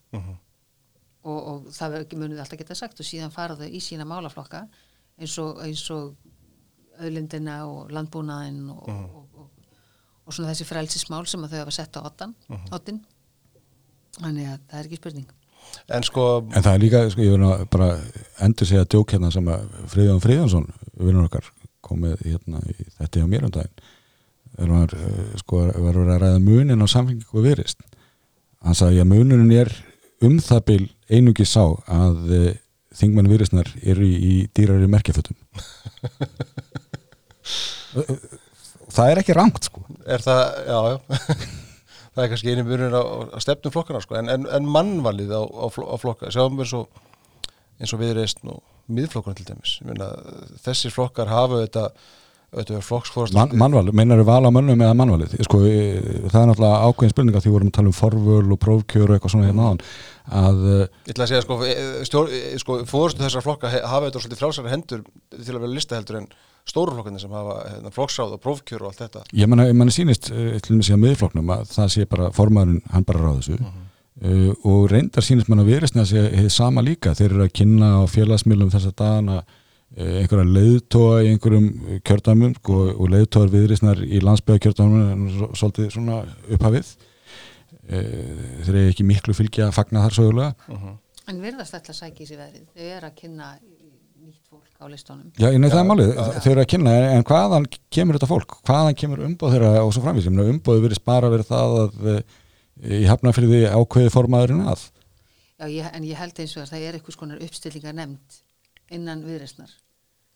Og, og það verður ekki munið alltaf geta sagt og síðan fara þau í sína málaflokka eins og, eins og öðlindina og landbúnaðin og, og, og, og svona þessi frelsismál sem að þau hafa sett á ottan, ottin þannig að það er ekki spurning. En sko, En það er líka, sko, ég verður að bara endur segja djók hérna sem að Friðjón Friðjónsson, vinnur okkar, komið hérna í þetta hjá mér um daginn. Eh, sko, var verið að ræða munin á samfengingu og virist. Hann sagði að munin er um það bil einungi sá að uh, þingmann viristnar eru í, í dýrari merkjafötum. það er ekki rangt, sko. er það, já, já, það er kannski einu munur á, á stefnum flokkana, sko, en, en, en mannvalið á, á, á flokka, sjáum við svo eins og viðreist nú miðflokkana til dæmis, meina, þessir flokkar hafa þetta, Man, mannval, meinar val á mönnum eða mannvalið? Sko, það er náttúrulega ákveðin spurninga því við vorum að tala um forvöl og prófkjör og eitthvað svona hérna áðan að eh, Ég ætla að segja, sko, e- stjór, e- sko fórustu þessar flokka hafa þetta svolítið frjálsari hendur til að vera listaheldur en stóru flokkarnir sem hafa hérna, flokksráð og prófkjör og allt þetta. ég menna, manni sýnist eh, til dæmis í að miðflokknum að það sé bara formaðurinn, hann bara ráð þessu uh, og reyndar sýnist mann að viðreistna að sé sama líka, þeir eru að kynna á félagsmiðlum þessa dagana einhverja leiðtóa í einhverjum eh, kjördæmum sko, og leiðtóar viðreistnar í landsbyggja kjördæmum svolítið svona upphafið. Uh, þeir eru ekki miklu fylgja að fagna þar sögulega. En virðast ætla að sækja í sig veðrið þau eru að kynna nýtt fólk á listónum Já, nei, það er málið, þau eru að kynna en, en hvaðan kemur þetta fólk, hvaðan kemur umbóð þeirra og svo framvís, umbóðu verið bara verið það að e, í hafnafyrði ákveði formaðurinn að. Já, ég, en ég held eins og að það er eitthvað skonar uppstillingar nefnd innan viðreysnar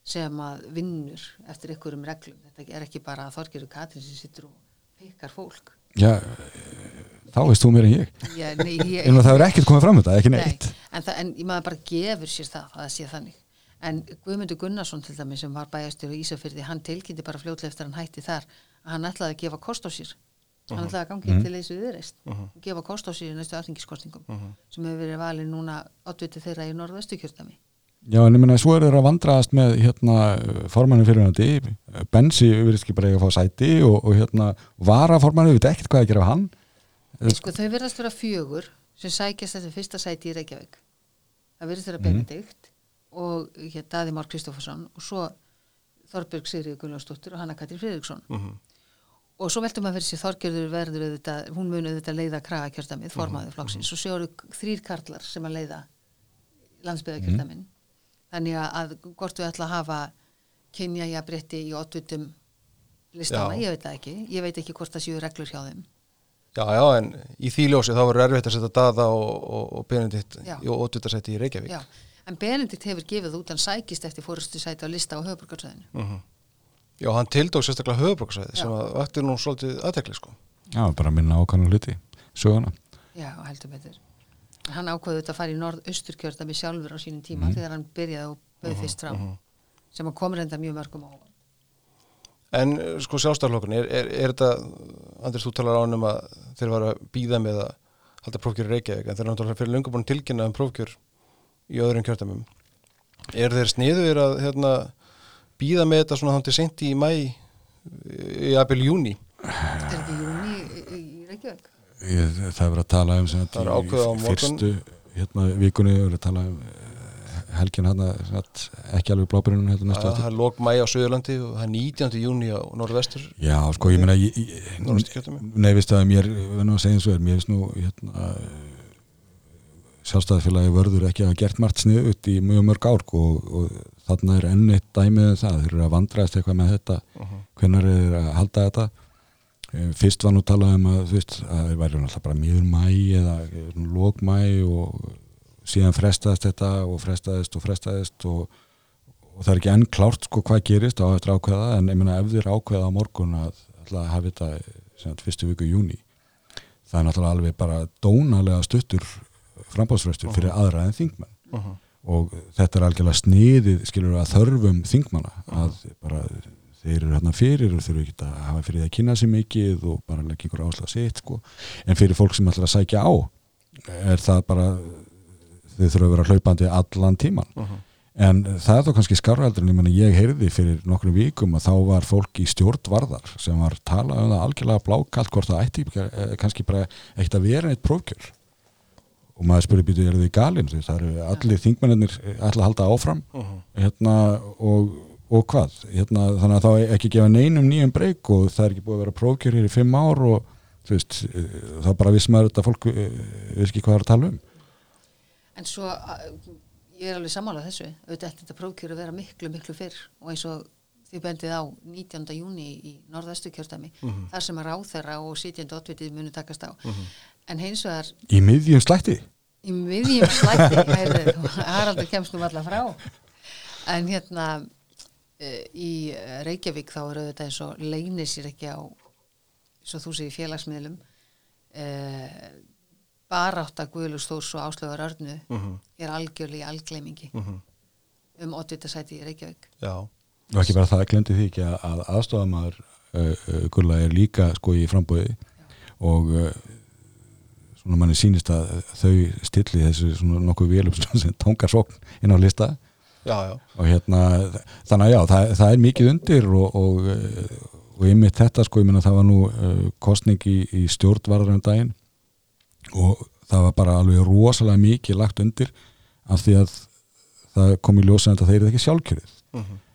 sem að vinnur eftir einhverjum reglum. Þetta er ekki bara að Þorgeru Katrin sem sittur og pikkar fólk. Já, þá veist þú mér en ég Ég, nei, ég, en það er ekkert komið fram þetta, ekki nei, neitt en, það, en maður bara gefur sér það að það sé þannig. En Guðmundur Gunnarsson til dæmis sem var bæjastur í Ísafyrði, hann tilkynnti bara fljótlega eftir hann hætti þar að hann ætlaði að gefa kost á sér hann ætlaði að gangi Mhm. til þessu viðreist og gefa kost á sér í næstu alþingiskostningum sem hefur verið valið núna oddviti þeirra í norðvestu kjördami Já, en ég meina, svo er þeir að vandraðast með hérna, formannin fyrirhandi Bensi virðist ekki bara eiga að fá sæti og, og hérna, varaformannin, við veit ekkert hvað að gera á hann. Sko þau verðast vera fjögur sem sækjast þetta fyrsta sæti í Reykjavík. Það verðist vera Mhm. Benedikt og hér Daði Már Kristoffersson og svo Þorbjörg Sigriður Gunnlaugsdóttir og Hanna Katrín Friðriksson. Og svo veltum að fyrir sér Þorgerður verður auðvitað, hún mun auðvitað leiða kragakjördamið, formaður flokksins. Og svo eru þrýr karlar sem að leiða landsbyðakjördamin þannig að, að hvort við ætla að hafa kynja jafnrétti í oddvitum listana, Já. ég veit það ekki ég veit ekki hvort það séu reglur hjá þeim Já, já, en í því ljósi þá verður erfitt að setja Dada og, og, og Benedikt Já. í ótvitasætti í Reykjavík. Já, en Benedikt hefur gefið út hann sækist eftir fórustu sæti á lista á höfuborgarsæðinu Mhm. Já, hann tildók sérstaklega höfuborgarsæði sem að vakti nú svolítið aðtekli, sko. Já, bara að minna ákvæmlega hluti, söguna Já, heldur betur Hann ákvaði þetta að fara í norð-austur kjördami sjálfur á sínum tíma þegar hann byrjaði og bauð fyrst fram sem að kom reynda mjög mörgum á. En sko sjálfstæðarlokun, er, er, er þetta, Andris, þú talar ánum að þeir var að býða með að halda prófkjör í Reykjavík, en þeir náttúrulega fyrir löngu búin tilkynna um prófkjör í öðrum kjördamum. Er þeir sniður að hérna, býða með þetta svona þannig sent í mæ, í abil júni? Er ekki júni í Reykjavík? Ég, Það er verið að tala um sem í fyrstu hérna, vikunni, verið að tala um eh, helgin hann ekki alveg blábyrjunum hérna Það er lók mæ á Suðurlandi og það er 19. júni á norðvestur, Já, sko, ég meina veistu að mér, við nú að segja eins og er, mér finnst nú hérna, sjálfstæðafélagi vörður ekki að hafa gert margt snið út í mjög mörg ár sko, og, og þarna er enn eitt dæmið um það, þeir eru að vandræðast eitthvað með þetta, hvenær er þeir að halda þetta fyrst var nú talað um að þú veist, að þeir væri náttúrulega bara miður mæ eða eh, lók mæ og síðan frestaðist þetta og frestaðist og frestaðist og, og það er ekki enn klárt sko hvað gerist á eftir ákveða en ég meina ef þeir ákveða á morgun að ætla að hafa þetta fyrstu viku júni það er náttúrulega alveg bara dónalega stuttur frambáðsfrestur fyrir aðra en þingmenn. Og þetta er algjörlega sniðið skilur að þörfum þingmanna að bara þeir eru hérna fyrir og þurfu ekki að hafa fyrir því að kynna sér mikið og bara leggja ykkur áslag sitt sko. en fyrir fólk sem ætlar að sækja á er það bara þau þurfa að vera hlaupandi allan tíman en það er þá kannski skarraldur en ég, heyrði fyrir nokkrum vikum að þá var fólk í stjórnvarðar sem var talað um það algjörlega blákalt hvort það ætti eh, kannski bara eitt að vera eitt prófkjör. Og maður spurði býtu, eru þið galin? Það eru allir þingmennir ætla að halda áfram. Hérna, og, og hvað? Hérna, þannig að þá er ekki gefa neinum nýjum breyk og það er ekki búið að vera prófkjör hér í fimm ár og þú veist, eh, þá bara viss maður þetta fólk eh, veist ekki hvað er að tala um. En svo, að- ég er alveg sammálað þessu, auðvitað ætti þetta prófkjör að vera miklu, miklu fyrr. Og eins og þið bendið á 19. júni í norðvestu kjördami, þar sem að ráþerra og sitjandi oddvitið munu takast á. En hins vegar, í miðjum slætti? Í miðjum slætti, heyrðu, í Reykjavík þá eru þetta eins og leynir sér ekki á, og þú segir félagsmiðlum, eh, barátta Guðlús Þórs og Áslögar Örnu er algjörlega í algleimingi um oddvitasæti í Reykjavík. Já, og ekki bara það, glemdi því ekki að, að aðstofamaður uh, uh, Gulla er líka sko í frambóði og uh, svona manni sýnist að þau stilli þessu svona nokkuð vélum sem tónkar sókn inn á lista já, já. og hérna þannig að já, það, það er mikið undir og, og, uh, og einmitt þetta sko, ég meina það var nú uh, kostning í, í stjórnvarðar um daginn og það var bara alveg rosalega mikið lagt undir af því að það kom í ljósa að þeir eru ekki sjálfkjörið.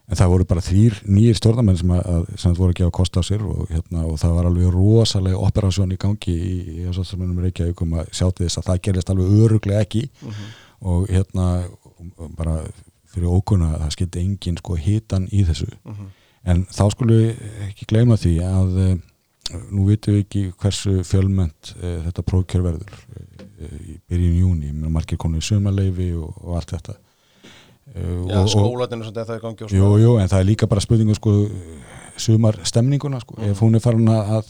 En það voru bara þrýr nýjir stjórnarmenn sem, að, sem voru að gefa kost á sér og, hérna, og það var alveg rosalega operasjón í gangi í, í ásáttarmennum Reykjavík um að sjá til þess að það gerist alveg öruglega ekki. Og hérna og bara fyrir ókunna að það skildi engin sko hitan í þessu. En þá skulum við ekki gleyma því að uh, nú vitum við ekki hversu fjölmönd uh, þetta prófkjör verður uh, í byrjun júni, mér margir komin í sumarleifi og, og allt þetta. Uh, Já, skólatinn er svona það í gangi og Jú, jú, en það er líka bara spurningu sko, sumar stemninguna sko, ef hún er farin að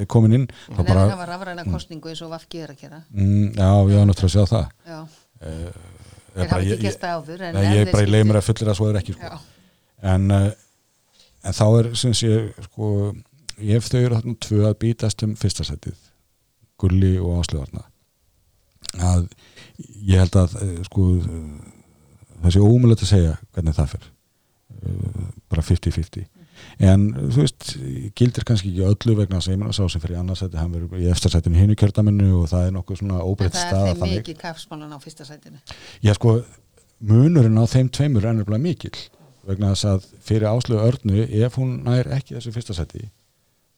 er komin inn ef bara, það var rafræna kostningu eins og Vafki er að gera. mm, já, ég var náttúrulega að sjá það. Já, þeir hafa ekki gert það en Nei, ég er bara í mér að fullir að svo er ekki sko. En, uh, en þá er sem sé sko, ef þau eru þarna tvö að bítast um fyrsta setið Gulli og Áslöfarna að ég held að eh, sko það sé ómulegt að segja hvernig það fyrir bara 50-50 en þú veist, gildir kannski ekki öllu vegna að Seymour sá sem fyrir annarsæti hann verður í eftirsætinu hinu kjörtaminu og það er nokkuð svona En óbreytt það staða er þeim mikið kapsmálan á fyrsta sætinu. Já sko, munurinn á þeim tveimur er ennurlega mikill vegna þess að fyrir áslögu örnu ef hún nær ekki þessu fyrsta seti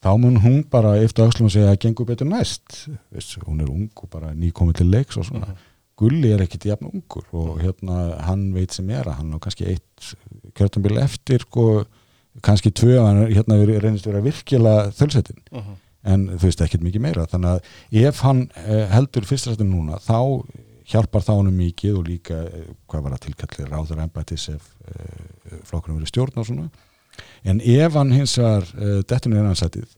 þá mun hún bara eftir áslögu að segja að gengur betur næst Veist, hún er ung og bara nýkomið til leiks og svona. Gulli er ekkit jafn ungur og hérna hann veit sem er að hann á kannski eitt kjörtumbil eftir sko, kannski tvö að hann hérna reynist vera virkilega þölsetin en þú veist ekkert mikið meira. Þannig að ef hann eh, heldur fyrstrættin núna þá hjálpar það honum mikið og líka eh, hvað var að tilkalli ráður embættis ef eh, flokkurum verið stjórn og svona. En ef hann hins vegar eh, dettur niður ansætið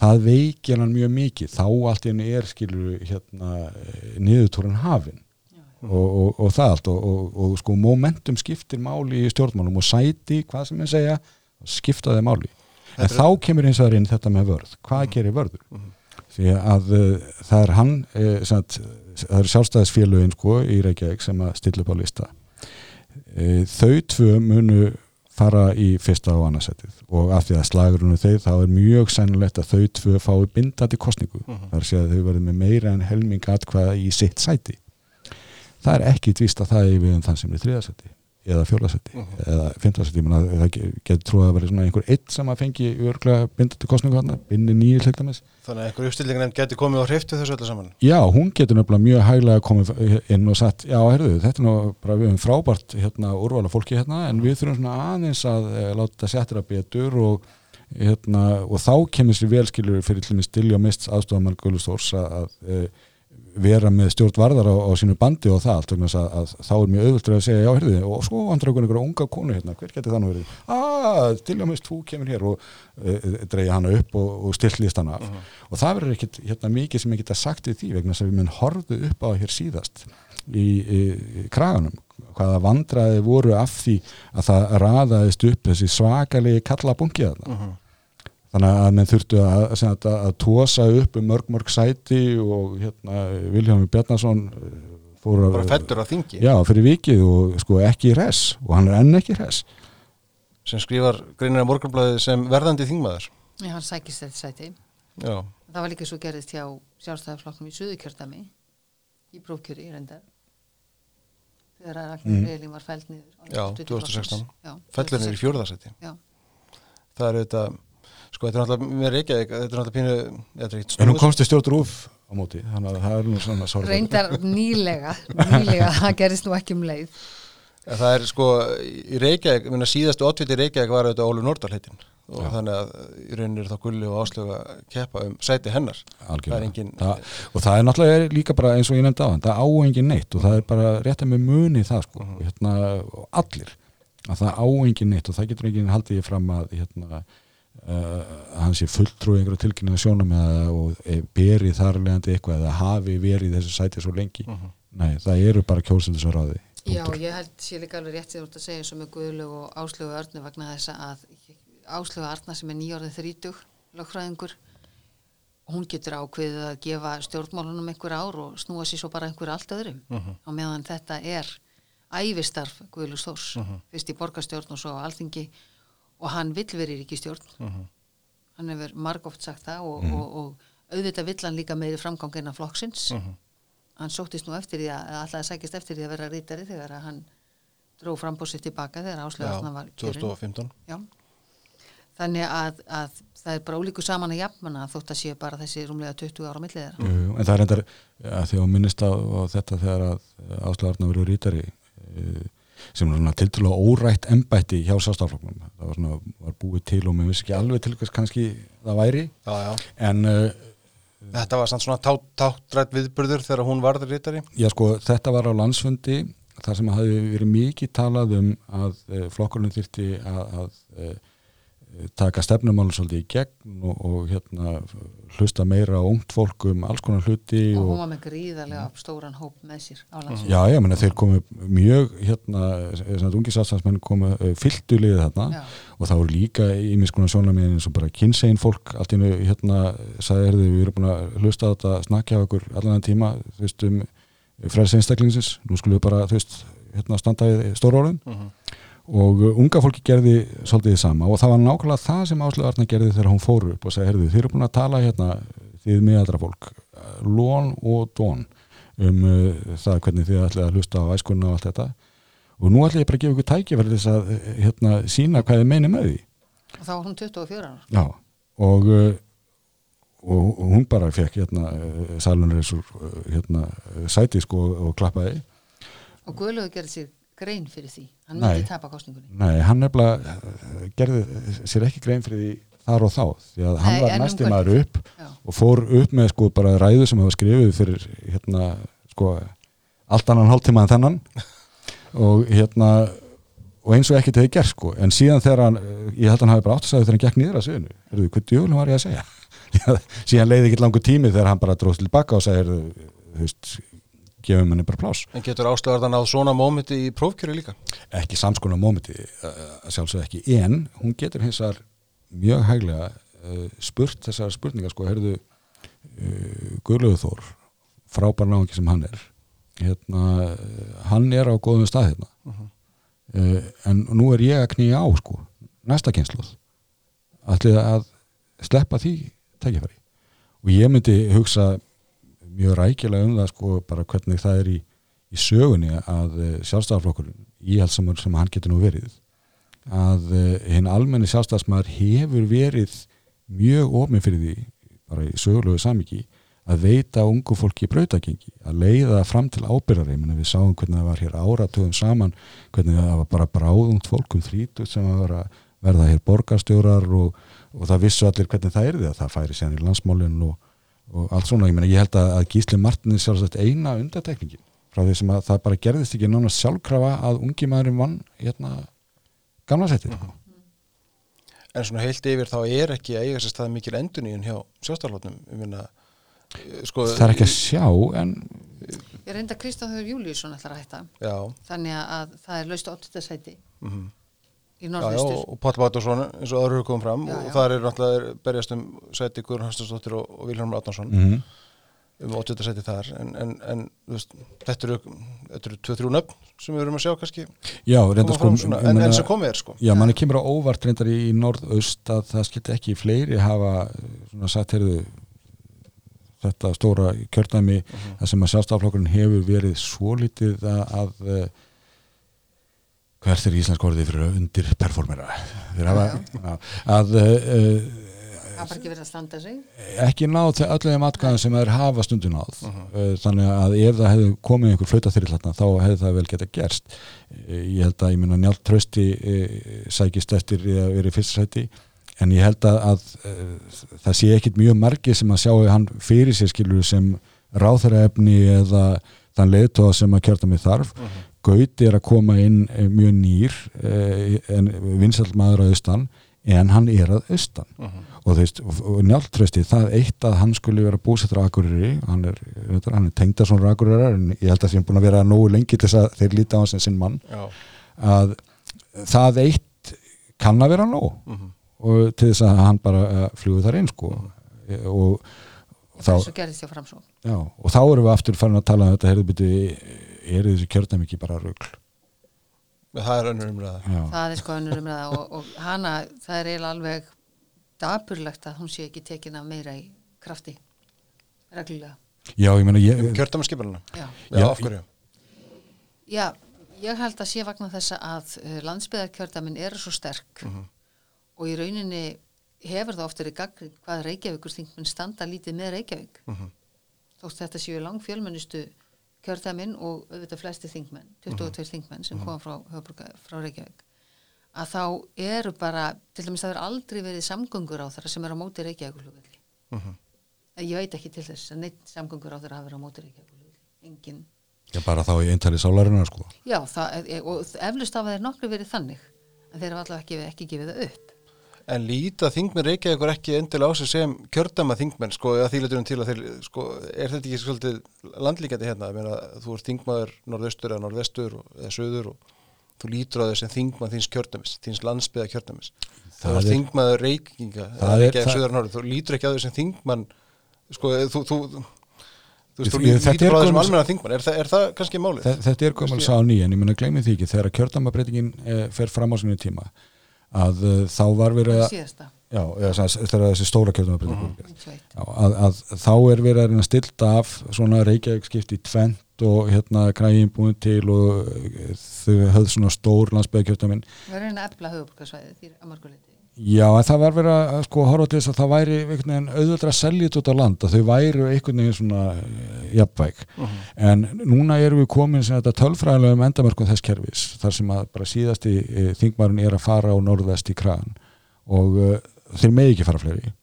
það veikir hann mjög mikið. Þá allt henni er skilur hérna eh, niðurtúrin hafin og, og, og það allt. Og, og, og sko momentum skiptir máli í stjórnmálum og sæti, hvað sem ég segja skipta þeim máli. En er- þá kemur eins og það inn þetta með vörð. Hvað gerir vörður? Því að uh, það er hann uh, sagt, það eru sjálfstæðisfélögin sko í Reykjavík sem að stilla upp á lista. Uh, þau tvö munu fara í fyrsta og annarsætið og af því að slagurinn er þeir þá er mjög sennilegt að þau tvö fái bindandi kostningu Mhm. þar sé að þau verður með meira en helming atkvæða í sitt sæti. Það er ekki tvíst að það er við um þann sem er þriðasæti eða fjórðasæti Mhm. eða fimmtasæti það ge- getur trúið að vera svona einhver eitt sem að fengi örglega bindandi kostningu hann binni nýju hlutamess Þannig að einhver uppstillingarnefnd geti komið á hriftu þessu öllu saman Já, hún getur nefnilega mjög hæglega komið inn og sagt, já, herðu, þetta er nú bara við höfum frábært hérna, úrvala fólki hérna en við þurfum svona aðeins að e, láta setja betur og, hérna, og þá kemur sér velskilur fyrir til og mist aðstofamann Guðlustórs að, að e, vera með stjórn varðar á, á sínu bandi og það allt að, að þá er mjög auðvöldur að segja, já, herðu, og svo vandur okkur einhverja unga konu hérna, hver getur það nú verið? Ah, stilja og mist, þú kemur hér og e, dreigja hana upp og, og stillist hana af. Og það verður ekkit hérna, mikið sem ég geta sagt við því vegna að við mun horfðu upp á það hér síðast í, í, í kraganum hvaða vandraði voru af því að það raðaðist upp þessi svakalegi kalla bungi þarna þannig að menn þurftu að, að, að, að tósa upp um mörg mörg sæti og hérna Viljámi Bjarnason eh, fór að á þingi já, fyrir vikið og sko ekki res og hann er enn ekki res sem skrifar greinir að morgunblæði sem verðandi þingmaður Já, hann sækist þetta sæti. Já, Það var líka svo gerðist hjá sjálfstæðarflokknum í Suðurkjördami í prófkjöri reyndar. Þegar að Ragnar Mm. mm. Elín var fælt niður. á Já, lista 2016. Já, fellur niður í 2016. fjórðarsæti Já, Það er auðvitað Sko, þetta er náttúrulega með Reykjavík Þetta er náttúrulega pínu Þetta er ekkert en hún komst í stjórn rúf á móti þannig að það er nú svona sorglega. reyndar nýlega, nýlega, það gerðist nú ekki um leið. En Það er sko í Reykjavík, minna síðastu oddviti í Reykjavík var auðvitað Ólu Nordal heitin og Já. þannig að í rauninni er þá gulli og áslögu að keppa um sæti hennar Algjörlega. Það er engin það, og það er náttúrulega líka bara eins og ég nefndi á það á engin neitt og það er bara rétt að með muni það sko, Mhm. hérna, allir að það á engin neitt og það getur engin haldið ég fram að hérna, hann sé fulltrúi einhverja tilkynninga sjónum eða og e, beri þar leðandi eitthvað eða hafi verið þessu sæti svo lengi Mhm. nei, það eru bara kjósendur sem ráði Já, ég held sé líka alveg rétt því þú ert að segja eins og með Guðlaug og Áslögu Örnu vegna þess að Áslögu Arna sem er nýjórðið þrítug lögfræðingur hún getur ákveðið að gefa stjórnmálunum einhver ár og snúa sér svo bara einhver allt öðrum Mhm. á meðan þetta er ævistarf Guðlaug Stórs Mhm. fyrst í borgarstjórn og svo á alþingi og hann vill verið ríkistjórn Mhm. hann hefur margóft sagt það og, Mhm. og, og auðvitað vill hann líka meiri framgang innan flokksins Mhm. hann sóttist nú eftir því að að alltaf að sækist eftir því að vera rítari þegar að hann dró frambósið tilbaka þegar áslöðarna var Já, kjörin 2015 Já. þannig að, að það er bara ólíku saman að jafnmanna þótt að sé bara þessi rúmlega 20 ára millið þeirra en það er endar ja, þegar minnist á, á þetta þegar að áslagarna verið rítari uh, sem svona tiltrúlega órætt embætti hjá sástafloknum það var, svona, var búið til og mér vissi ekki alveg til hvers kannski það væri. Já, já. En uh, Þetta var svona tá- táttrætt viðburður þegar hún varður rítari já sko þetta var á landsfundi þar sem hafi verið mikið talað um að uh, flokkurinn þyrti að, að uh, taka stefnumálun svolítið í gegn og, og hérna hlusta meira á ungt fólk um alls konar hluti og og, hún var með gríðarlega stóran hóp með sér á landsvísu já, ég meina þeir komu mjög hérna, svona ungi sástansmenn komu uh, fylltu liðið þarna Já. og það voru líka í miskunar sjónamiðin eins og bara kynsegin fólk allt í einu hérna sagði erðu við erum búin að hlusta á þetta snakja á okkur allan þann tíma þú veist um frelsi einstaklingsins nú skulum við bara þú veist hérna standa við stóra orðin og uh, unga fólki gerði svolítið það sama. Og það var nákvæmlega það sem Áslu Arna gerði þegar hún fór upp og sagði, herðu, þið eru búin að tala hérna þið miðaldra fólk, uh, lón og dón um uh, það hvernig þið ætlaði að hlusta á æskunna og allt þetta. Og nú ætla ég bara að gefa ykkur tækifæri þess að uh, hérna, sína hvað þið meini með því. Og þá var hún 24 ára. Já, og, og, og hún bara fekk hérna, salunreisur uh, hérna, uh, sæti sko og klappaði. Og Guðlaugur gerði sér grein fyrir því. Hann myndi tapa kostningunni Nei, hann nefnilega uh, gerði sér ekki grein fyrir því þar og þá því að hann Nei, var en um næsti hvað- maður upp Já. og fór upp með sko bara ræðu sem hafa skrifið fyrir hérna sko allt annan hálftíma en þennan. Og hérna og eins og ekkert hefði gert sko. En síðan þegar hann, uh, ég held að hann hafi bara átt að segja þegar hann gekk niður að sviðinu, heyrðu, hvað djúlum var ég að segja? Síðan leiði ekki langur tími þegar hann bara dróð tilbaka og segir þú veist, gefum henni bara plás En getur ástöðarðan á svona mómenti í prófkjöru líka? ekki samskonar mómenti uh, sjálfsög ekki, en hún getur hins vegar mjög hæglega uh, spurt þessar spurningar sko, heyrðu uh, Guðlaugur Þór frábær náðungi sem hann er hérna, hann er á góðum stað hérna. Uh en nú er ég að knýja á sko, næsta kynsluð ætlið að sleppa því tækifæri? Og ég myndi hugsa mjög rækilega um það sko bara hvernig það er í, í sögunni að uh, sjálfstæðarflokkurinn íhaldsamur sem hann getur nú verið að uh, hinn almenni sjálfstæðasmaður hefur verið mjög ofmið fyrir því bara í sögulegu samiki að veita ungu fólki brautagengi, að leiða fram til ábyrðari, við sáum hvernig það var hér áratöðum saman, hvernig það var bara bráðungt fólk um þrítut sem var að verða hér borgarstjórar og, og það vissu allir hvernig það er því að það færi sér í landsmálinn og, og allt svona, ég meina ég held að, að Gísli Martin er sjálfsagt eina undatekningin frá því sem að það bara gerðist ekki nána sjálfkrafa að ungi maðurinn vann hérna gamla settir En svona heilt yfir þá er ekki að eiga sér stað mikil enduníun hjá sjálfstæðarlótnum ég minna sko, það er ekki að sjá en ég reynda Kristofur Júliusson ætlar að hætta. Já, þannig að það er laust 8. sæti mhm í Já, já, norðvestur og Páll Báttarsson eins og aðra komum fram. Já, og já. þar er náttúrulega berjast um sæti Guðrun Hansdóttir og, og Vilhelm Átnarsson mm um 80 sæti þar. En, en, en veist, þetta eru þetta eru 2-3 nöfn sem við erum að sjá kannski. Já, sko fram svona, ég en, en sem komið er sko. Já, manni kemur á óvart reyndar í, í norðaust að það skilti ekki fleiri hafa svona sagt, heyrðu þetta stóra kjördæmi þar sem að sjálfstaflokkurinn hefur verið svo lítið að, að eh, hvert er íslensk orðið fyrir að undir performera fyrir að, að, að uh, það er bara ekki verið að standa sig. ekki náð til öllu þeim atkvæðum sem þeir hafa stundum náð. Uh þannig að ef það hefði komið einhver flauta þarna þá hefði það vel geta gerst. Uh, ég held að ég minna njált trösti uh, sækist eftir að vera í fyrsta sæti. En ég held að, að uh, það sé ekkit mjög margi sem að sjáu hann fyrir sér skilur sem ráþæraefni eða þann leiðtóða sem að kjörta mig þarf Gauti er að koma inn eh, mjög nýr uh, en vinsall maður að austan en hann er að austan. Og þú veist, og, og njáltrösti það eitt að hann skulle vera búsettur á Akureyri. Hann er, veitur, hann er tengdason Akureyrar en ég held að það er búin að vera nógu lengi til þess að þeir líta á hans sem sinn mann. Já, að það eitt kann að vera nóg. Mhm. og til þess að hann bara uh, fljúið þar inn sko. E- og þá, þessu gerðist hjá framsókn. Já, og þá erum við aftur farin að tala um þetta, heyrðu eru þessi kjörnum ekki bara rugl? Það er önnur umræða. Já, það er sko önnur umræða og, og hana, það er eiginlega alveg dapurlegt að hún sé ekki tekin af meira í krafti reglulega. Já ég meina ég, Kjörtamaskipalina já. Já, Já, af hverju? já, ég held að sé vagnar þess að uh, landsbyðarkjördamin eru svo sterk og í rauninni hefur það oft verið gaggrinn hvað Reykjavíkur þingmenn standa lítið með Reykjavík. Þótt þetta séu lang kjördamin og auðvitað flesti þingmenn 22 þingmenn sem koma frá, frá Reykjavík að þá eru bara, til dæmis það er aldrei verið samgöngur á þeirra sem er á móti Reykjavíkulugvelli Mhm. ég veit ekki til þess að neitt samgöngur á þeirra hafa verið á móti Reykjavíkulugvelli engin ég bara þá í eintali sálarinnar sko. Já, það, og eflust hafa þeir nokkru verið þannig en þeir hafa allavega ekki, ekki gefið það upp En líta þingmenn reykja ykkur ekki endilega á sig sem kjördama þingmenn sko, eða þýleturum til að þeir, sko, er þetta ekki svolítið landlíkjandi hérna, ég meina, þú ert þingmaður norðaustur eða norðvestur eða söður og þú lítur á þau sem þingmann þíns kjördamis, þíns landsbyða kjördamis. Það er er- þingmaður reykinga, er- þú lítur ekki á þau sem þingmann, sko, þú, þú, þú, þú þú lítur er á gömul- almenna þingmann, er, er það kannski málið? Þe- Þetta er komið sá ný en ég menna gleymi því ekki þegar kjördamabreitingin eh, fer fram á sinni tíma að uh, þá var verið að já, eða, þegar þessi stóra kjördamabreiting. 91 Já, að, að þá er verið að stilta af svona Reykjavík skipt í tvent og hérna krægin búin til og eh, þau höfðu svona stór landsbyggjarkjörtaminn við erum að efla höfuborgarsvæði því að marguleiti Já, en það var verið að sko horfa til þess að það væri einhvern veginn auðvöldra að selja þetta út á land að þau væru einhvern veginn svona eh, jafnvæg. En núna erum við komin sem þetta tölfræðilega um endamörkum þess kerfis þar sem að bara síðasti e, þingmarinn er að fara á norðvest í kragan og e, þeir megi ekki fara fleiri.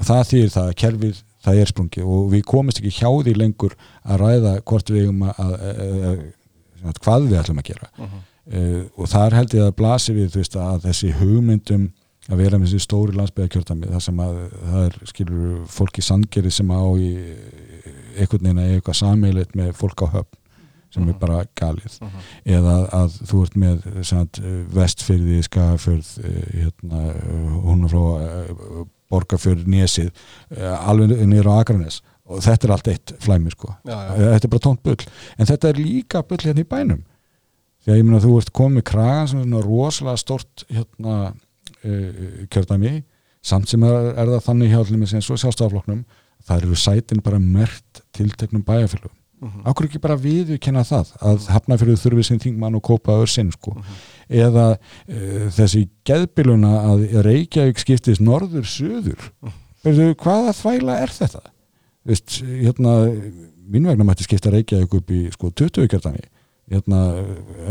Og það þýðir það að kerfið það er sprungið og við komist ekki hjá því lengur að ræða hvort við eigum að, að, að, að hvað við ætlum að gera. Uh, og þar held ég að blasi við veist, að þessi hugmyndum að vera með þessi stóri landsbyggjarkjörtami þar sem að það er skilur fólki sandgerið sem á í einhvern veginn að eitthvað sameilit með fólk á höfn sem er bara galið. Eða að þú ert með sagt, vestfyrði, skagafjörð eh, hérna, hún er frá borgarfjörð, nesið eh, alveg niður á Akranes og þetta er allt eitt flæmi sko. Já, já. þetta er bara tónt bull. En þetta er líka bull hérna í bænum. Því að ég meina þú ert komið kragan sem er svona rosalega stort hérna uh, kjördæmi. Samt sem er, er það þannig hjá allir með sem svo sjálfstafloknum það eru sætin bara mert tilteknum bæjarfélögum. Mhm. Akkur ekki bara viðurkenna það að hafnafjörðu þurfi sinn þingmann og kópa öður sinn sko? Eða uh, þessi geðbiluna að Reykjavík skiptist norður-söður Veistu, hvaða þvæla er þetta? Veist, hérna, mín vegna mætti skipta Reykjavík upp í sko 20 kjartani hérna,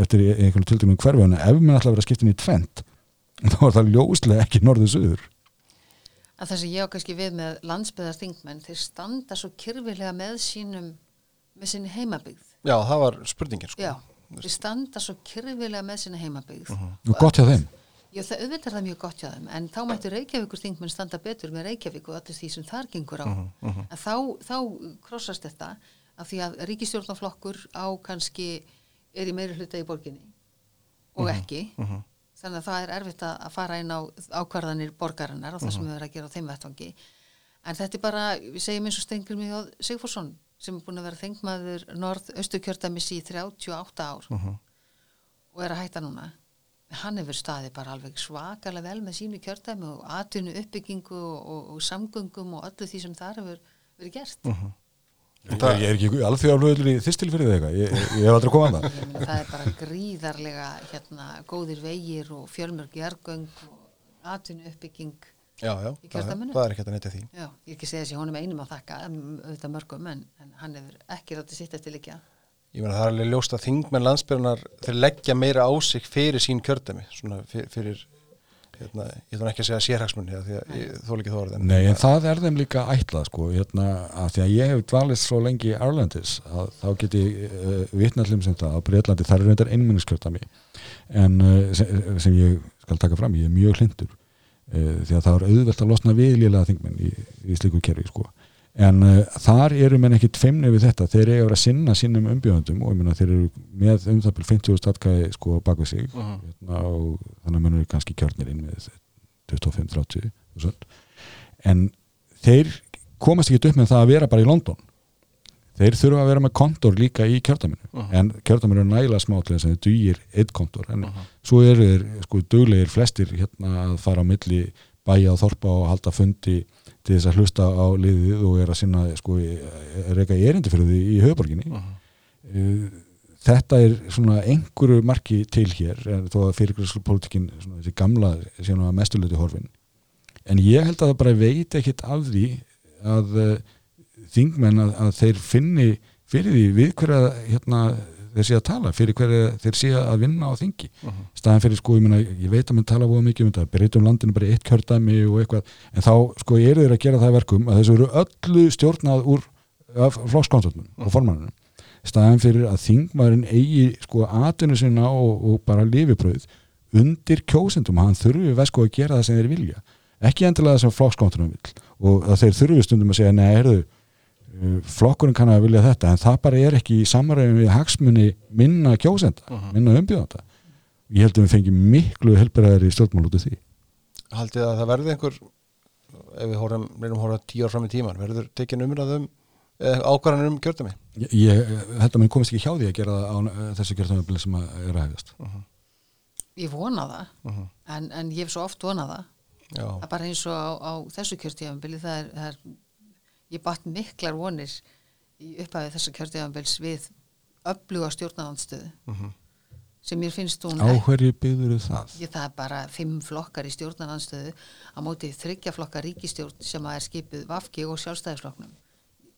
eftir einhvern tiltökum hverfi en ef minn ætla að vera skiptin í tvent þá er það ljóslega ekki norður-söður að það sem ég á kannski við með landsbyðar þingmenn, þeir standa svo kyrfilega með sínum með sinni heimabyggð. Já, það var spurningin sko. já, þeir standa svo kyrfilega með sinni heimabyggð. Og gott hjá þeim. Já, það auðvitað er það mjög gott hjá þeim, en þá mættu Reykjavíkur þingmenn standa betur með Reykjavík og allir því sem þar gengur á. En þá, þá krossast þetta af því að ríkistjórnaflokkur á kannski er í meiri hluta í borginni og ekki. Þannig að það er erfitt að fara inn á ákvarðanir borgarinnar og það sem við erum að gera á þeim vettvangi. En þetta er bara, við segjum eins og Stengri Mjóð Sigfússon sem er búin að vera þengmaður norð-austu kjördæmis í 38 ár og er að hætta núna. Hann hefur staðið bara alveg svakalega vel með sínu kjördæmi og atvinnu uppbyggingu og, og, og samgöngum og öllu því sem þar hefur verið gert Ég, ég er ekki alþjóðaflöður í þig eitthvað, ég, ég hef aldrei komað það það er bara gríðarlega hérna, góðir vegir og fjölmörg jargöng og atvinnu uppbygging Já, já, Í kjördæminu? það er ekki að neyta því. Já, ég er ekki að segja þessi honum einum að þakka auðvitað mörgum en, en hann hefur ekki ráttið sitt eftir líka Ég meina það er alveg ljóst að þingmenn landsbyrjunar þeir leggja meira á sig fyrir sín kjördæmi svona fyrir, fyrir hérna, ég þarf ekki að segja sérhagsmunni því að ég þól ekki þó orðin Nei, en það er þeim líka ætlað sko, hérna, að því að ég hef dvalist svo lengi í Arlandis að þá get ég uh, vitnallum sem það að Breitlandi þar er reyndar einminniskjörtami en uh, sem, sem ég skal taka fram, ég er mjög hlindur uh, því að það er auðvelt að losna við lélega þingmenn í, í slíku kerfi sko en uh, þar eru menn ekkit feimni við þetta, þeir eru að vera að sinna sínum umbjöðundum og ég meina þeir eru með um það byrjum 50 statkæði sko bak við sig Mhm. hérna, og þannig að menn eru kannski kjörnir inn með 25-30 þúsund. en þeir komast ekki upp með það að vera bara í London þeir þurfa að vera með kontor líka í kjördaminu Mhm. en kjördaminu er nægilega smá til þess að þeir dugir eitt kontor en Mhm. svo eru þeir sko duglegir flestir hérna að fara á milli bæja og þorpa og halda fundi til þess að hlusta á liðið og er að sinna sko reyka erindi fyrir því í höfuborginni. Uh, þetta er svona einhverju marki til hér þó að fyrirgræslupolitikin þessi gamla nú að mestuleiti horfin en ég held að það bara veit ekkit af því að uh, þingmenn að, að þeir finni fyrir því við hverja hérna, þeir sé að tala, fyrir hverja þeir sé að vinna á þingi. Mhm. staðan fyrir sko, ég, meina, ég veit að mann tala búið mikið um þetta, breytum landinu bara eitt kjördæmi og eitthvað, en þá sko eru þeir að gera það verkum að þessu eru öllu stjórnað úr flokkskontornum og formannunum. Staðan fyrir að þingmaðurinn eigi sko atvinnu sinna og, og bara lifibröð undir kjósendum hann þurfi vesku að gera það sem þeir vilja. Ekki endilega það sem flokkskóntunum vil og að þeir þurfi stundum að segja nei, uh, flokkurinn kann að vilja þetta en það bara er ekki í samræðum við hagsmunni minna kjósenda, minna umbjöðanda ég held að við fengjum miklu helbæraðir í stjórnmál út af því. Haldið að það verði einhver ef við horfum, reynum að horfa tíu ár fram í tíman verður tekin umræðum ákvarðanir um kjördami ég, ég held að mér komist ekki hjá því að gera það á uh, þessu kjörðamöfli sem að er að hefjast. Ég vona það, Mhm. en, en ég hef svo oft vonað það. Já, Það er bara eins og á, á þessu kjörtíðanbili, það er, það er, ég batt miklar vonir í upphafið þessa kjörtíðanbils við öfluga stjórnaðanstöðu Mhm. sem mér finnst hún á hverju byggður það? Ég, það er bara fimm flokkar í stjórnarnanstöðu á móti þryggja flokkar ríkistjórn sem að er skipuð Vafki og sjálfstæðisflokknum.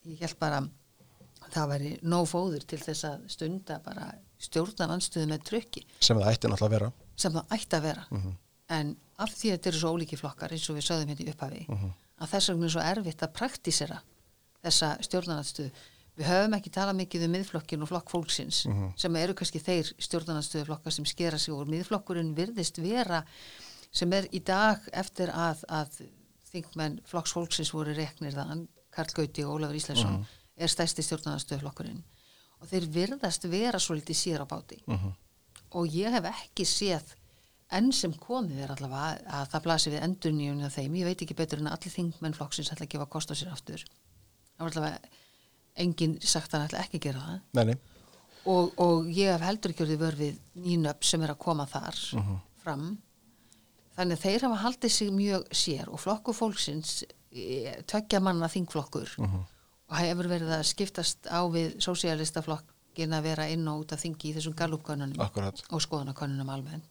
Ég held bara að það væri nóg fóður til þess að stunda bara stjórnarnanstöðu með trökki sem það ætti náttúrulega að vera sem það ætti að vera. En af því að þetta eru svo ólíki flokkar eins og við sögðum hérna í upphafi að þess vegna er svo erfitt að praktísera þessa stjórnarnanstöðu. Við höfum ekki talað mikið um miðflokkin og flokk fólksins sem eru kannski þeir stjórnarnanstöðu flokkar sem skera sig og miðflokkurinn virðist vera sem er í dag eftir að, að þingmenn flokks fólksins voru reknir þann, Karl Gauti og Ólafur Ísleifsson er stærsti stjórnarnanstöðu flokkurinn og þeir virðast vera svo litið sér á báti. Og ég hef ekki séð enn sem komið er allavega að, að það blasi við endurníun af þeim, ég veit ekki betur en að allir þingmenn flokksins ætla að gefa kost á sér aftur. Það var allavega enginn sagt að hann ætla ekki að gera það. Nei, nei, og, og ég hef heldur ekki orðið vör við nýnöpp sem er að koma þar fram. Þannig að þeir hafa haldið sig mjög sér og flokku fólksins eh, tveggja manna þingflokkur og hefur verið að skiptast á við sósialistaflokkin að vera inn og út af þingi í þessum galupkönunum og skoðanakönnunum almennt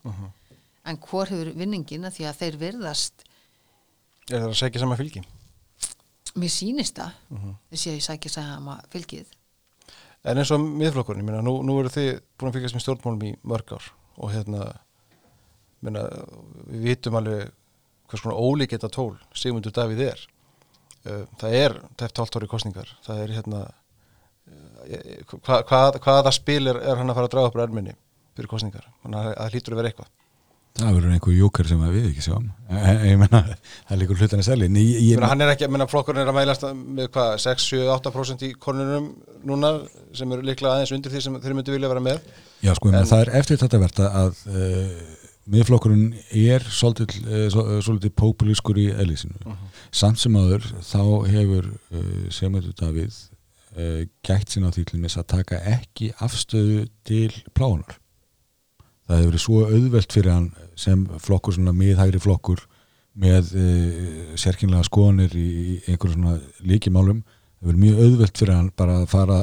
en hvor hefur vinningina því að þeir virðast Er það að segja sama fylgi? mér sýnist það þessi að ég sækja sama fylgið En eins og miðflokkurinn, nú, nú eru þið búin að fylgjast með stjórnmálum í mörg ár og hérna, meina, við vitum alveg hvers konar ólíkita tól Sigmundur Davíð er. Það er tæft hálft ári kostningar. Það er hérna, hva, hvað, hvaða spil er, er hann að fara að draga upp erminni fyrir kostningar? Þannig að það hlýtur að vera eitthvað. Það verður einhver jókar sem við ekki sjáum ég, ég menna, það er líkur hlutan Ég meina, hann er ekki, ég meina, flokkurinn er að mælast með hvað, 6, 7, 8% í konunum núna sem eru líklega aðeins undir því sem þeir myndu vilja vera með. Já, sko, en, En- það er eftir þetta verðt að uh, miðflokkurinn er svolítið, uh, svolítið populískur í eðlísinu. Samt sem áður þá hefur uh, Sigmundur Davíð uh, gætt sín á því að taka ekki afstöðu til plánunar. Það hefur verið svo auðvelt fyrir hann sem flokkur, svona miðhægri flokkur með uh, sérkynlega skoðanir í, í einhverjum svona líkimálum. Það hefur verið mjög auðvelt fyrir hann bara að fara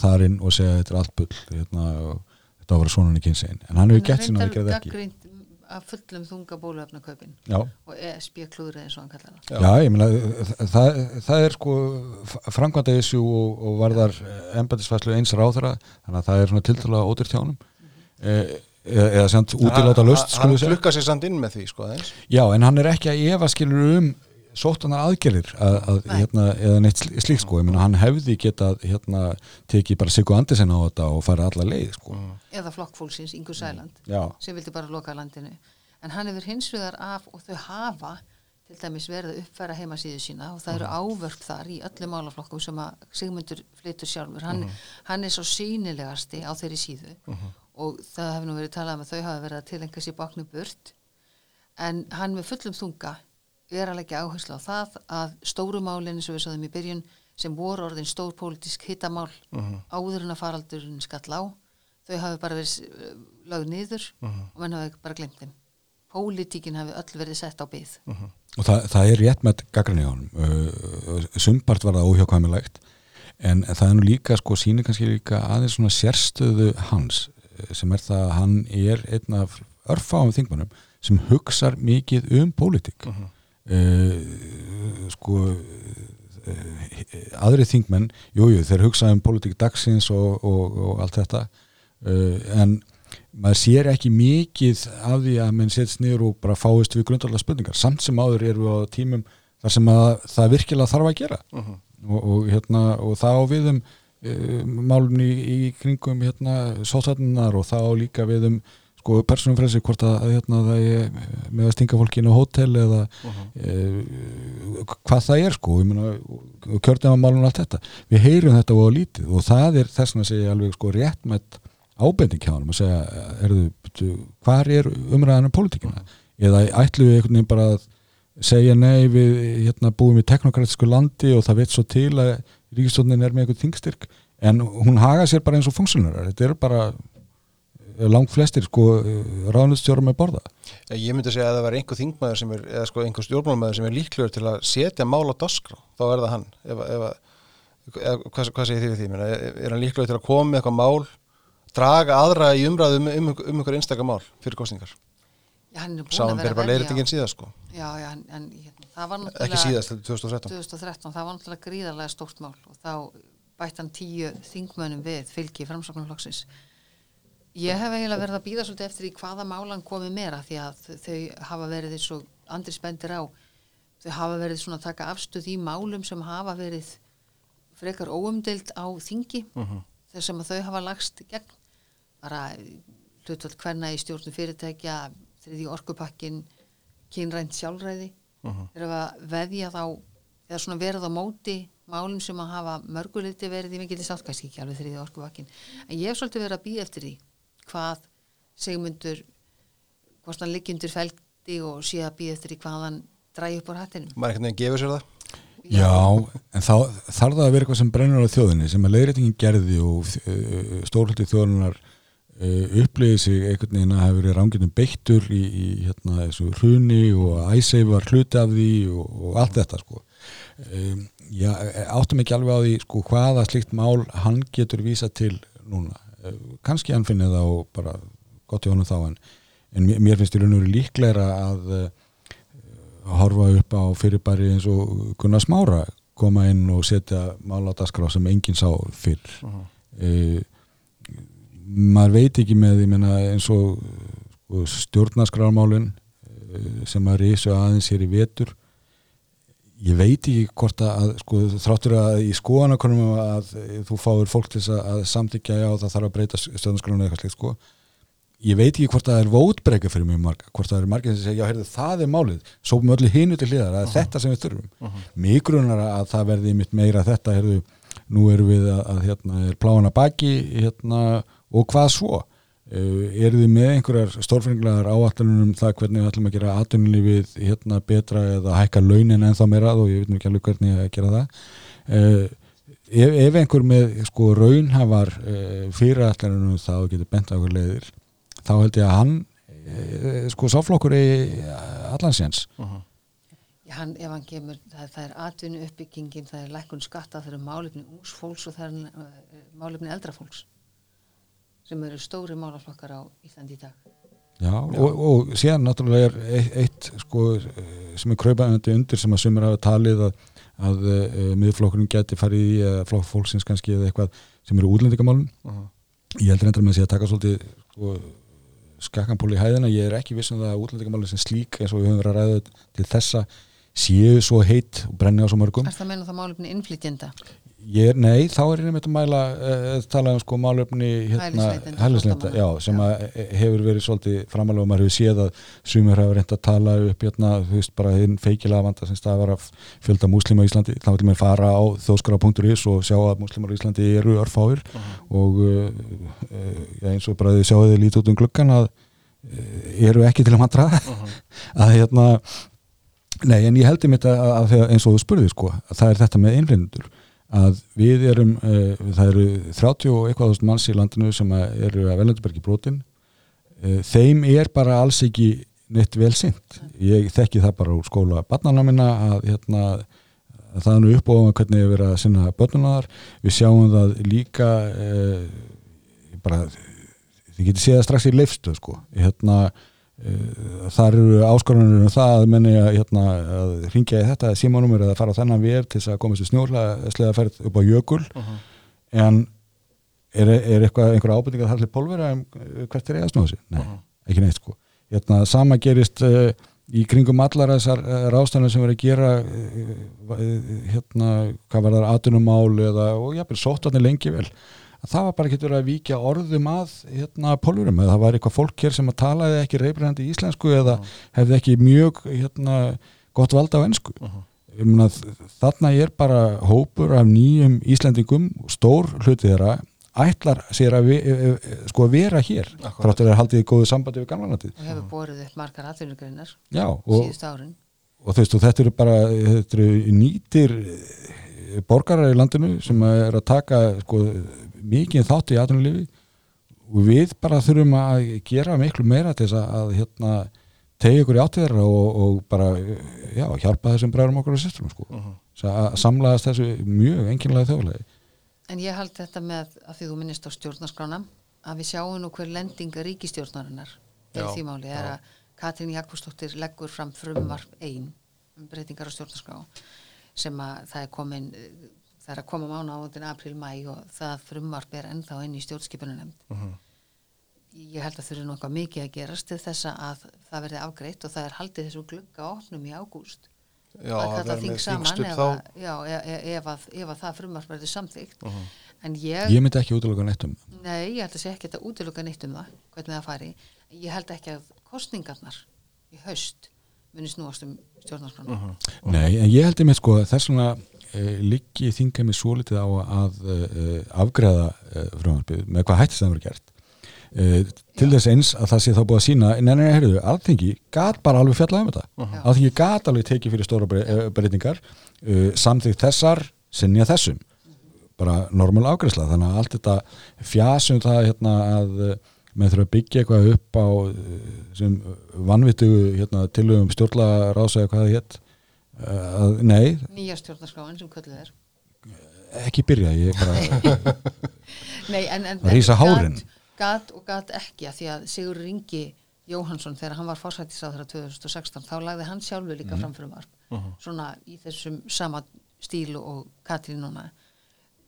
þar inn og segja þetta er allt bull hérna, þetta á að vera svona hann ekki eins einn. En hann hefur gett sín að það gerði ekki. að fullum þunga bóluefnakaupin Já. og ESB klúðrið eins og hann kallar það Já. Ég meina, það, það er sko framkvæmda þessu og, og varðar embætisfæslu eins ráðara þannig að það er svona tiltalega ódýrt hjá honum eh, eða, samt útiláta löst Hann, skulum hann við segja. klukka sér samt inn með því, sko, aðeins. Já, en hann er ekki að efa skilur um sóttanar aðgerðir að, að, hérna, eða neitt sl- slíkt sko, ég meina hann hefði getað hérna, tekið bara Sigur Andersen á þetta og farið alla leið sko. eða flokkfólksins, Ingu Sæland Já, sem vildi bara loka landinu. En hann hefur hins vegar af og þau hafa til dæmis verið að uppfæra heimasíðu sína og það eru ávörp þar í öllum málaflokkum sem að Sigmundur flytur sjálfur. Hann, hann er svo sínilegasti á þeirri síðu og það hefur nú verið talað um að þau hafa verið að tilengja sér baknu burt. En hann með fullum þunga er að leggja áherslu á það að stóru málinn eins og við sáðum í byrjun sem voru orðin stór pólitísk hittamál áður en að faraldurinn skall á þau hafi bara verið eh, lögð niður og menn hafi bara glemt þeim. Pólitíkin hafi öll verið sett á byð og það, það er rétt með gaggrinni á honum. Uh, sumpart var það óhjákvæmilegt en það er nú líka sko sýnir kannski líka aðeins svona sérstöðu hans. eh, sem er það að hann er einn af örfáum þingmannum sem hugsar mikið um pólitík. Uh sko uh, aðri þingmenn jújú, jú, þeir hugsa um pólitík dagsins og, og, og allt þetta uh, en maður sér ekki mikið af því að menn setjast niður og bara fáist við grundalega spurningar samt sem áður erum við á tímum þar sem að það virkilega þarf að gera. Og, og, hérna, og það á við um uh, málumni í, í kringum hérna, sótætnunar og það á líka við um sko persónumfrelsi hvort að hérna, það er með að stinga fólki inn á hótel eða Mhm. e, hvað það er sko kjörnum að málun allt þetta. Við heyrum þetta á lítið og það er þess að segja alveg sko rétt með ábending hjá hann að segja, erðu, hvað er umræðan um pólitíkina? Eða ætlu við einhvern veginn bara að segja nei við hérna, búum í teknokratisku landi og það veit svo til að ríkistofnin er með einhvern þingstyrk en hún haga sér bara eins og funksionarar þetta er bara langt flestir sko ráðnustjóra með borða. Ég myndi segja að það var einhver þingmaður sem er, eða sko einhver stjórnmálmaður sem er líklegur til að setja mál á doskrá, þá er það hann. Ef, ef, eða, hvað, hvað segir þið við því? Menna, er hann líklegur til að koma með eitthvað mál draga aðra í umræðu um, um, um einhver einstakar mál fyrir kostningar Já, hann er búin Sáum að bara leiðritingin síðast sko. Já, já, en, en ekki síðast, þetta er 2013 2013, það var náttúrulega gríðarlega stórt mál og þá bætt hann tíu þingmönnum við fylgi framsóknarflokksins. Ég hef eiginlega verið að býða svolítið eftir í hvaða málan komið meira því að þau hafa verið eins og andri spendir á. Þau hafa verið svona að taka afstuð í málum sem hafa verið frekar óumdeild á þingi Mhm. þess sem að þau hafa lagst gegn. Bara hlutvöld hverna í stjórnum fyrirtækja þriði orkupakkin kynrænt sjálfræði Mhm. þeir hafa veðjað á eða svona verið á móti málum sem að hafa mörguleiti verið í mikið sátt kannski ekki alveg þriði orkupakkin en ég hef svolítið verið að býða eftir því hvað segmundur hvort hann liggjundur feldi og sé að býða eftir því hvað hann dræði upp á hattinum maður einhvern veginn gefur sér það? Já, en þá þarf það að vera eitthvað sem brennur á þjóðinni sem að leiðréttingin gerði og uh, stórhaldi þjóðunar uh, upplýði sig einhvern veginn að hafa verið rángjörnum beittur í, í hérna, þessu hruni og æsæfi var hluti af því og, og allt þetta sko. Um, já, áttum ekki alveg á því sko, hvaða slikt mál hann getur vísa til núna. Uh, kannski hann finnið það og bara gott í honum þá en, en mér- finnst í raun og veru líklegra að uh, að horfa upp á fyrirbæri eins og Gunnar Smára koma inn og setja máladaskrá sem enginn sá fyrr uh maður veit ekki með meina, eins og sko, stjórnarskrármálin uh, sem að risu aðeins hér í vetur ég veit ekki hvort að sko, þráttur að í skoðanakonum að þú fáir fólk til að, að samtykja já það þarf að breyta stjórnarskrárinu eitthvað slikt sko. Ég veit ekki hvort það er vótbreyka fyrir mjög marga hvort það er margir sem segja, já, heyrðu, það er málið sópum öllu hinu til hliðar, það er þetta sem við þurfum. Uh -huh. mig grunar að það verði mitt meira þetta, heyrðu, nú erum við að, að hérna, er plána baki hérna, og hvað svo? Uh, eru þið með einhverjar stórfenglegar áallanum um það hvernig við ætlum að gera atvinnulífið hérna betra eða hækka launin en þá meira og ég veit nú ekki alveg hvernig að gera það? Uh, ef, ef einhver með sko raunhafar uh, fyrirætlanum um það og getur bent á okkur leiðir þá held ég að hann sko sáflokkur í allansjans Já, hann, ef hann kemur, það, það er atvinnu uppbyggingin, það er lækkun skatta, það er málefni ús fólks og það er uh, málefni eldra fólks sem eru stóri málaflokkar á Íslandi í dag. Já, og, og síðan náttúrulega er eitt, eitt sko, sem er kraupaðandi undir sem að sumir hafa talið að, að uh, miðflokkurinn geti farið í eða flokk fólksins kannski eða eitthvað sem eru útlendingamálun uh -huh. ég heldur endur með að sé að taka svolítið sko, skakkanpól í hæðina ég er ekki vissum það að útlendingamálun sem slík eins og við höfum verið að ræða til þessa séu svo heitt og brenni á svo mörgum Er það að meina það málefni innflytjenda? Ég, nei, þá er einmitt að mæla uh, tala um sko málefni hérna, flóttamanna. já, sem að eh, hefur verið svolítið framalega og maður hefur séð að sumur hafa reynd að tala upp hérna, þú veist, bara hinn feikilega vanda sem stafar af fjölda múslima í Íslandi. Þá vil mér fara á þjóðskara.is og sjá að múslimar í Íslandi eru örfáir. Og uh, uh, já, eins og bara þið sjáu þið lítið út um gluggan að uh, eru ekki til að mantra að hérna Nei, en ég held einmitt að, að, að eins og þú spurði sko, að það er þetta með einflindur að við erum, uh, það eru 30 og eitthvað þúsund manns í landinu sem að eru að velnöndubergi brotin. Uh, þeim er bara alls ekki neitt vel sint ég þekki það bara úr skóla barnana minna að, hérna, að það er nú upp á hvernig við erum að sinna börnunar við sjáum það líka uh, bara þið getið séð það strax í leifstu sko, hérna þar eru áskorunir um það að menni að, hérna, að ringja í þetta símanúmer eða fara á þennan vef til þess að komast í snjóðlega ferð upp á jökul Uh -huh. en er, er eitthvað einhver ábyrning að það er pólvera um uh, hvert er eiga snóðu sig? Nei, Mhm. ekki neitt sko hérna, sama gerist uh, í kringum allar þessar uh, rástanir sem verður að gera uh, uh, hérna, hvað var það atunumál eða, og jáfnvel sóttarnir lengi vel að það var bara ekki verið að víkja orðum að hérna pólverum eða það var eitthvað fólk hér sem að talaði ekki reybreyndi íslensku eða hefði ekki mjög hérna gott valda á ennsku ég meina þarna er bara hópur af nýjum Íslendingum stór hluti þeirra ætlar sér að, vi, e, e, sko að vera hér fráttur að haldið í góðu sambandi við gamlanatið og hefur borið upp margar og, síðust árin. og þú veist og þetta eru bara þetta eru nýtir borgarar í landinu sem er að taka sko, mikið þátt í atvinnulífi og við bara þurfum að gera miklu meira til þess að, að hérna, tegja ykkur í áttiðar og, og bara já, hjálpa þessum bræðum okkur á systrum sko. Mhm. uh að samlaðast þessu mjög enginlega þjóðlegi En ég held þetta með að því þú minnist á stjórnarskrána að við sjáum nú hver lending ríkistjórnarinnar í Já, því máli er að Katrín Jakobsdóttir leggur fram frumvarp ein um breytingar á stjórnarskrá sem að það er komin það er að koma mánu áðin april mæ og það frumvarp er ennþá inn í stjórnskipununemnd Mhm. ég held að þurfi nú eitthvað mikið að gerast til þess að það verði afgreitt og það er haldið þessu glugga opnum í ágúst. Já, að það kalla er þing saman þingstubb ef, þá. að, já, e e ef, að, ef að það frumvarp verður samþykkt. Mhm. en ég, ég myndi ekki útlöka neitt um nei, ég held að sé ekki að útiluka neitt um það, hvernig það fari. Ég held ekki að kostningarnar í haust muni snúast um stjórnarskrána. Mhm. Nei, en ég held með sko þess vegna liggi þinga mig svo litið á að e, afgreða e, frumvarpið? Með hvað hætti það verið gert? E, til þess eins að það sé þá búið að sína en ennig heyrðu, alþingi gat bara alveg fjallað um þetta. Já. alþingi gat alveg tekið fyrir stóra brey- eh, breytingar e, samþykkt þessar sinja þessum. Bara normal ágreðsla þannig að allt þetta fjasum það hérna að eh, með þurfa að byggja eitthvað upp á eh, sem vannvitu hérna, tilögum stjórnlega rása eða hvað það hétt eh, að nei, nýja stjórnarskráin sem kölluð er. Ekki byrja ég bara, nei, en, en, rísa hárin. gat, og gat ekki að því að Sigur Ringi Jóhansson þegar hann var fórsættisáður 2016 þá lagði hann sjálfur líka Mhm. fram frumvarp. Svona í þessum sama stíl og Katrín núna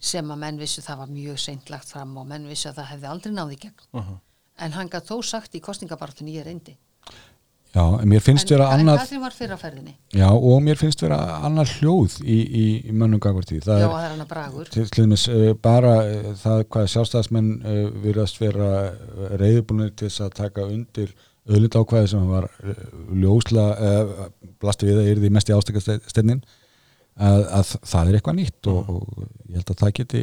sem að menn vissu það var mjög seint lagt fram og menn vissu að það hefði aldrei náði gegn. Mhm. en hann gætt þó sagt í kostningabartunni ég reyndi já, en mér finnst vera annað já, og mér finnst vera annað hljóð í, í, í það já, er það er hann að bragur. til til dæmis uh, bara uh, það hvað sjálfstæðismenn uh, virðast vera reyðbúinir til þess að taka undir auðlind ákvæði sem var ljósla blasti við að yrði mest í ástakasteinnin að, að það er eitthvað nýtt og, og ég held að það geti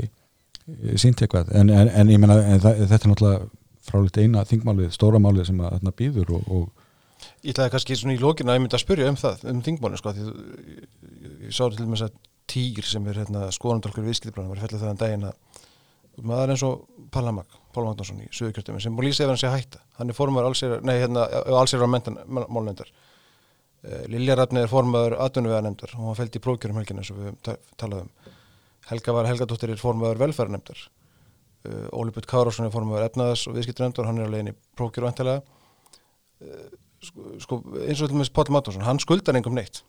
sínt eitthvað. En, en, en ég menna þetta er náttúrulega fráleitt eina þingmálið, stóra málið sem að þarna býður og, og Ég ætlaði kannski svona í lókinu að ég myndi að spyrja um það, um þingmáli sko, því þú- ég, ég sá til með þess að týr sem er hérna skoðandalkur viðskiptibræðin var fellið það en daginn að maður eins og Pallamag, Pál Magnarsson í Suðurkjörtumi sem lýsi ef hann sé hætta. Hann er formar allsir, nei hérna málnefndar. Lilja Rafni er formaður atvinnuvegar nefndar og hann fældi í prókjörum helgina eins og við ta talaðum Helga var Helgadóttir er formaður velferðarnefndar. Uh, Óli Björn Kárásson er formaður efnaðas og viðskiptarnefndar hann er að leiðin í vantilega sko, sko, eins og til með Páll Mattússon, hann skuldar engum neitt.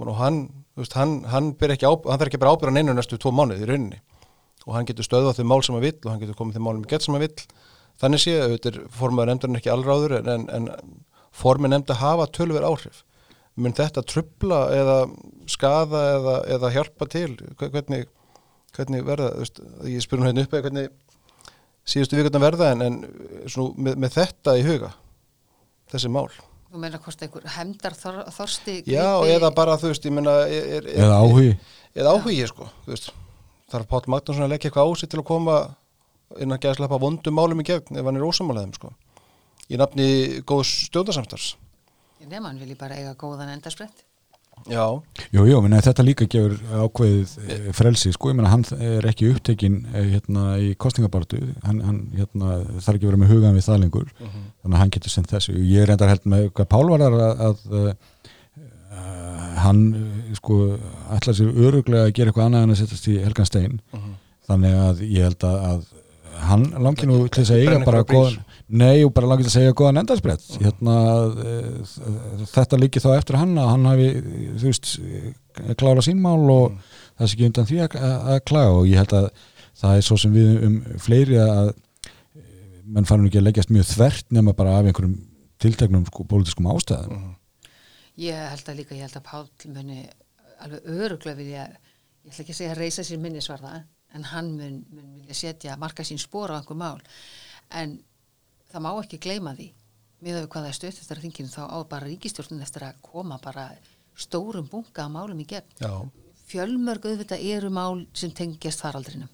Og hann, veist, hann, hann, ber ekki á, hann þarf ekki bara ábyrða neinu næstu tvo mánuði í rauninni. Og hann getur stöðvað þau mál sem hann vill og hann getur komið þau málum í gett sem hann vill. Þannig sé, auðvitað formaður nefndarinn ekki allráður en, en formið nefnd að hafa tölver áhrif. Mun þetta trubla eða skada eða, eða hjálpa til? Hvernig, hvernig verða veist, ég spyr hún hérna upp eða hvernig síðustu vikurnar verða en, en svona, með, með þetta í huga þessi mál. Þú meina hvort einhver hemdar þor, þorsti Já, grípi- eða bara, þú veist, ég meina er, er, er, eða áhugi. Eða áhugi, sko, þú veist. Þarf Páll Magnússon að leggja eitthvað á sig til að koma innan að geða slappa vondum málum í gegn ef hann er ósamálaðum, sko? Í nafni góðs stjórnarsamstars nema hann vilji bara eiga góðan endarsprett Já, Jú, jú, þetta líka gefur ákveðið eh, frelsi, sko, ég menna hann er ekki upptekinn eh, hérna í kostningabartu hann, hann hérna, þarf ekki að vera með hugan við það lengur, þannig að hann getur sendt þessu. Ég er reyndar held með hvað Pál var að, að uh, hann eh, sko ætlar sér öruglega að gera eitthvað annað en að setjast í Helgan Stein. Þannig að ég held að, að hann langi nú til þess að eiga bara góðan, nei og bara langi til að segja góðan endarsbrett hérna uh, þetta líki þá eftir hann að hann hafi þú veist, klára sínmál og það sé ekki undan því að, að, klaga. Og ég held að það er svo sem við um fleiri að eh, menn fannum ekki að leggjast mjög þvert nema bara af einhverjum tilteknum sko, pólitískum ástæðum. Ég held að líka, ég held að Páll muni alveg öruglega vilja ég ætla ekki að segja að reysa sér minnisvarða en hann mun, mun vilja setja marka sín spór á einhver mál. En það má ekki gleyma því. Miðað við hvað það er stöðt eftir þinginu þá á bara ríkistjórnin eftir að koma bara stórum bunga af málum í gegn. Já, fjölmörg auðvitað eru mál sem tengjast faraldrinum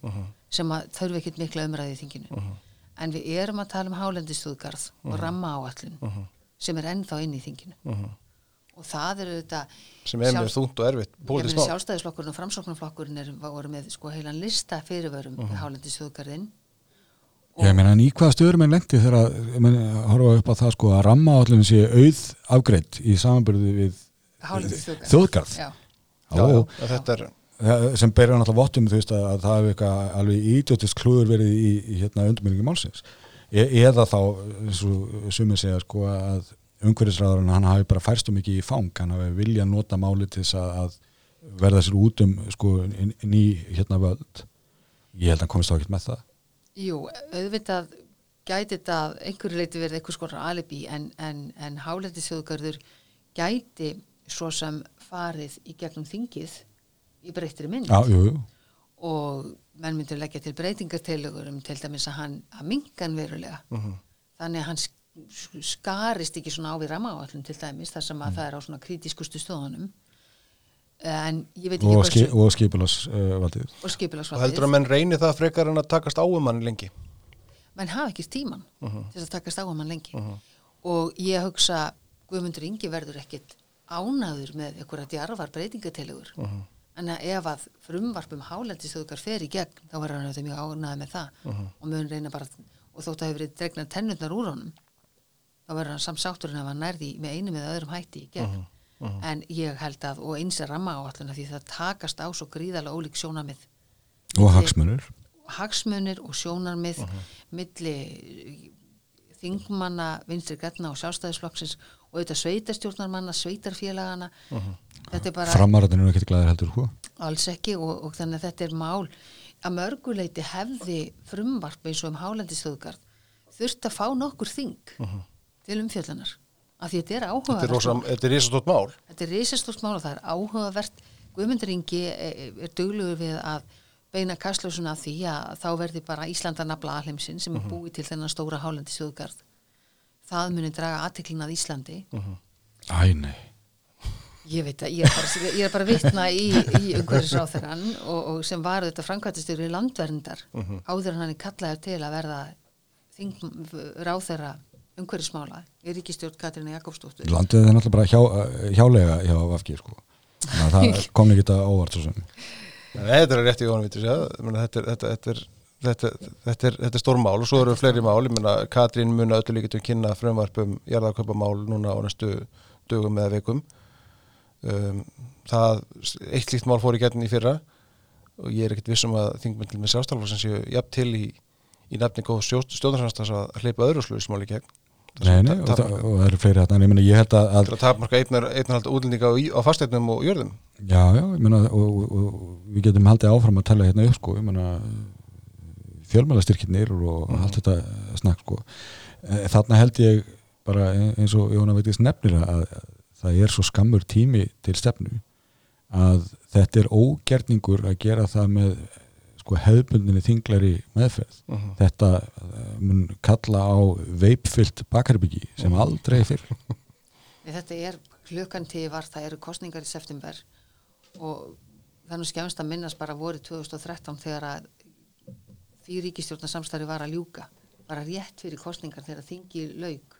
sem að þurfi ekkit mikla umræði í þinginu. En við erum að tala um hálendistúðgarð og ramma áallun sem er ennþá inn í þinginu. Og það eru auðvitað sem er sjálfs- þungt og erfitt sjálfstæðisflokkurinn og framsóknarflokkurinn voru með sko heilan lista fyrirvörum hálendistúðgarðinn Ég meina, en í hvaða stöðurum er lendi þegar að, horfa upp á það sko að ramma allir sé auð afgreitt í samanbyrðu við hálendistúðgarð þjóðgarð. er sem berja náttúrulega vottum þú veist að, að það hefur eitthvað alveg ídjóttist klúður verið í, í hérna undirmynningi málsins. E eða þá eins og sumir segja sko að umhverfisræðurinn hann hafi bara færst um ekki í fang. Hann hafi vilja nota máli til þess að, að verða sér út um sko í hérna völd. Ég held að hann komist þá ekkert með það Jú, auðvitað gæti þetta að einhverju leiti verið eitthvað skora alibi en, en, en hálendistúðgarður gæti svo sem farið í gegnum þingið í breyttri mynd. Já, jú, jú. Og menn myndir leggja til breytingartilugur um til dæmis að hann að minkan verulega. Þannig að hann sk- skarist ekki svona á við ramáallum til dæmis þar sem að það er á svona kritískustu stöðunum en ég veit ekki og, hversu- ski, og skipulas uh, valdið og og skipulagsvaldið heldur að menn reyni það frekar en að takast á um hann lengi? Menn hafa ekki tíman til að takast á um hann lengi. Og ég hugsa Guðmundur Ingi verður ekkit ánaður með einhverja djarfar breytingatelegur en að ef að frumvarpum hálendistöðukar fer í gegn þá verður hann auðvitað mjög ánaður með það. Og mun reyna bara og þótt að hefur verið dregnar tennurnar úr honum þá verður hann samsátturinn ef hann nærði með einu með öðrum hætti í gegn en ég held að og eins er ramma áalluna því það takast á svo gríðalega ólík sjónamið og hagsmunur hagsmunir. Og sjónarmið milli þingmanna vinstri græna og sjálfstæðisflokksins og auðvitað sveitarstjórnarmanna, sveitarfélagana er bara framaröðinu er ekkert glæðir heldur hú? Alls ekki og, og þannig að þetta er mál. Að mörguleiti hefði frumvarp eins og um hálendistöðgarð þurft að fá nokkur þing til umfjöllunar af því þetta er Þetta er, áhugavert þetta er risastótt mál Þetta er risastórt mál og það er áhugavert. Guðmundur Ingi er, er duglugur við að beina kastljósuna að því að þá verði bara Íslanda nafla alheimsinn sem er búið til þennan stóra hálendi sjóðgarð. Það muni draga aðteklina að Íslandi. Æ, nei Ég veit að ég er bara, ég er bara vitna í, í umhverfisráþeran og, og sem var þetta framkvæmtastjóri landverndar áður en hann er kallaður til að verða þing, ráþera umhverfismála í ríkistjórn Katrínu Jakobsdóttur. landið er náttúrulega bara hjá, hjálega hjá Vafki sko. Þannig að það kom ekki þetta óvart sem. Þetta er rétt í veitir, þetta, er- þetta, þetta, er, þetta, þetta, er, þetta er stórmál og svo eru fleiri mál. Ég meina, Katrín mun að öllu líkitum kynna frumvarpum jarðarkaupamál núna á næstu dögum eða vikum. Um, það, eitt slíkt mál fór í getn í fyrra og ég er ekkert vissum að þingmyndil með sjálfstæðalflokksins séu jafn til í, í nefni góð stjórnarsamstans að hleypa öðru sluðismál í gegn Nei, nei, og, það, og það eru fleiri hérna, en ég meina ég held að, að til að tapmarka einnar, einnarhald útlendinga á, fasteignum og jörðum. Já, já, ég meina og, og, og við getum haldið áfram að tala hérna upp sko, ég meina fjölmælastyrkirnir og allt þetta snakk sko, Eh, þarna held ég bara eins og Jóna veitist nefnir að það er svo skammur tími til stefnu að þetta er ógerningur að gera það með sko hefðbundinni þinglari meðferð. Þetta eh, mun kalla á veipfyllt bakarbyggi sem aldrei fyrr. Þetta er klukkan til var, það eru kostningar í september og það nú skemmst að minnast bara voru 2013 þegar að því ríkistjórnarsamstarfi var að ljúka, bara rétt fyrir kostningar þegar þingi lauk.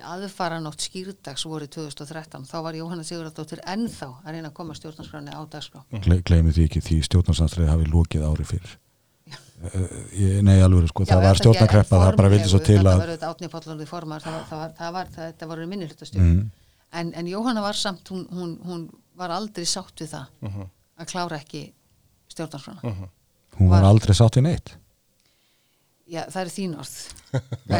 Aðfaranótt skýrdags voru 2013, þá var Jóhanna Sigurðardóttir ennþá að reyna að koma stjórnarskráni á dagskrá. Gle, gleymi því ekki því stjórnarsanstræði hafi lókið ári fyrir uh, nei alveg sko, það var stjórnarkreppa það bara vildi svo til að það var, þetta voru minni hlutastjórn. mm, en, en Jóhanna var samt, hún, hún, hún var aldrei sátt við það Mhm. að klára ekki stjórnarskrána hún var Var- aldrei sátt í neitt Já, það er þín orð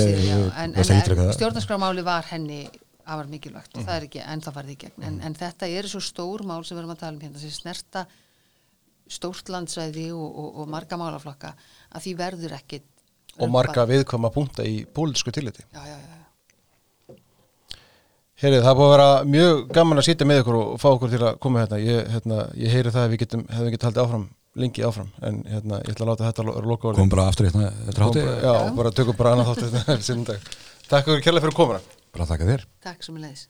en, en, en það. stjórnarskrámáli var henni afar mikilvægt og það Mhm. er ekki ennþá farið í gegn en, en þetta eru svo stór mál sem við erum að tala um hérna sem snerta stórt landsvæði og, og, og marga málaflokka að því verður ekkit og marga viðkvæma punta í pólitísku tilliti já, já, já. Heyrið, það búið að vera mjög gaman að sitja með ykkur og fá okkur til að koma hérna. Ég, hérna, ég heyri það að við getum, hefum getið haldið áfram lengi áfram en hérna, ég ætla að láta þetta lo- loka orðið. Kom bara aftur hérna þetta hátti, Já, bara tökum bara annað þáttur þetta sinnum dag. Takk fyrir kærlega fyrir komuna. Bara þakka þér. Takk sem er leiðis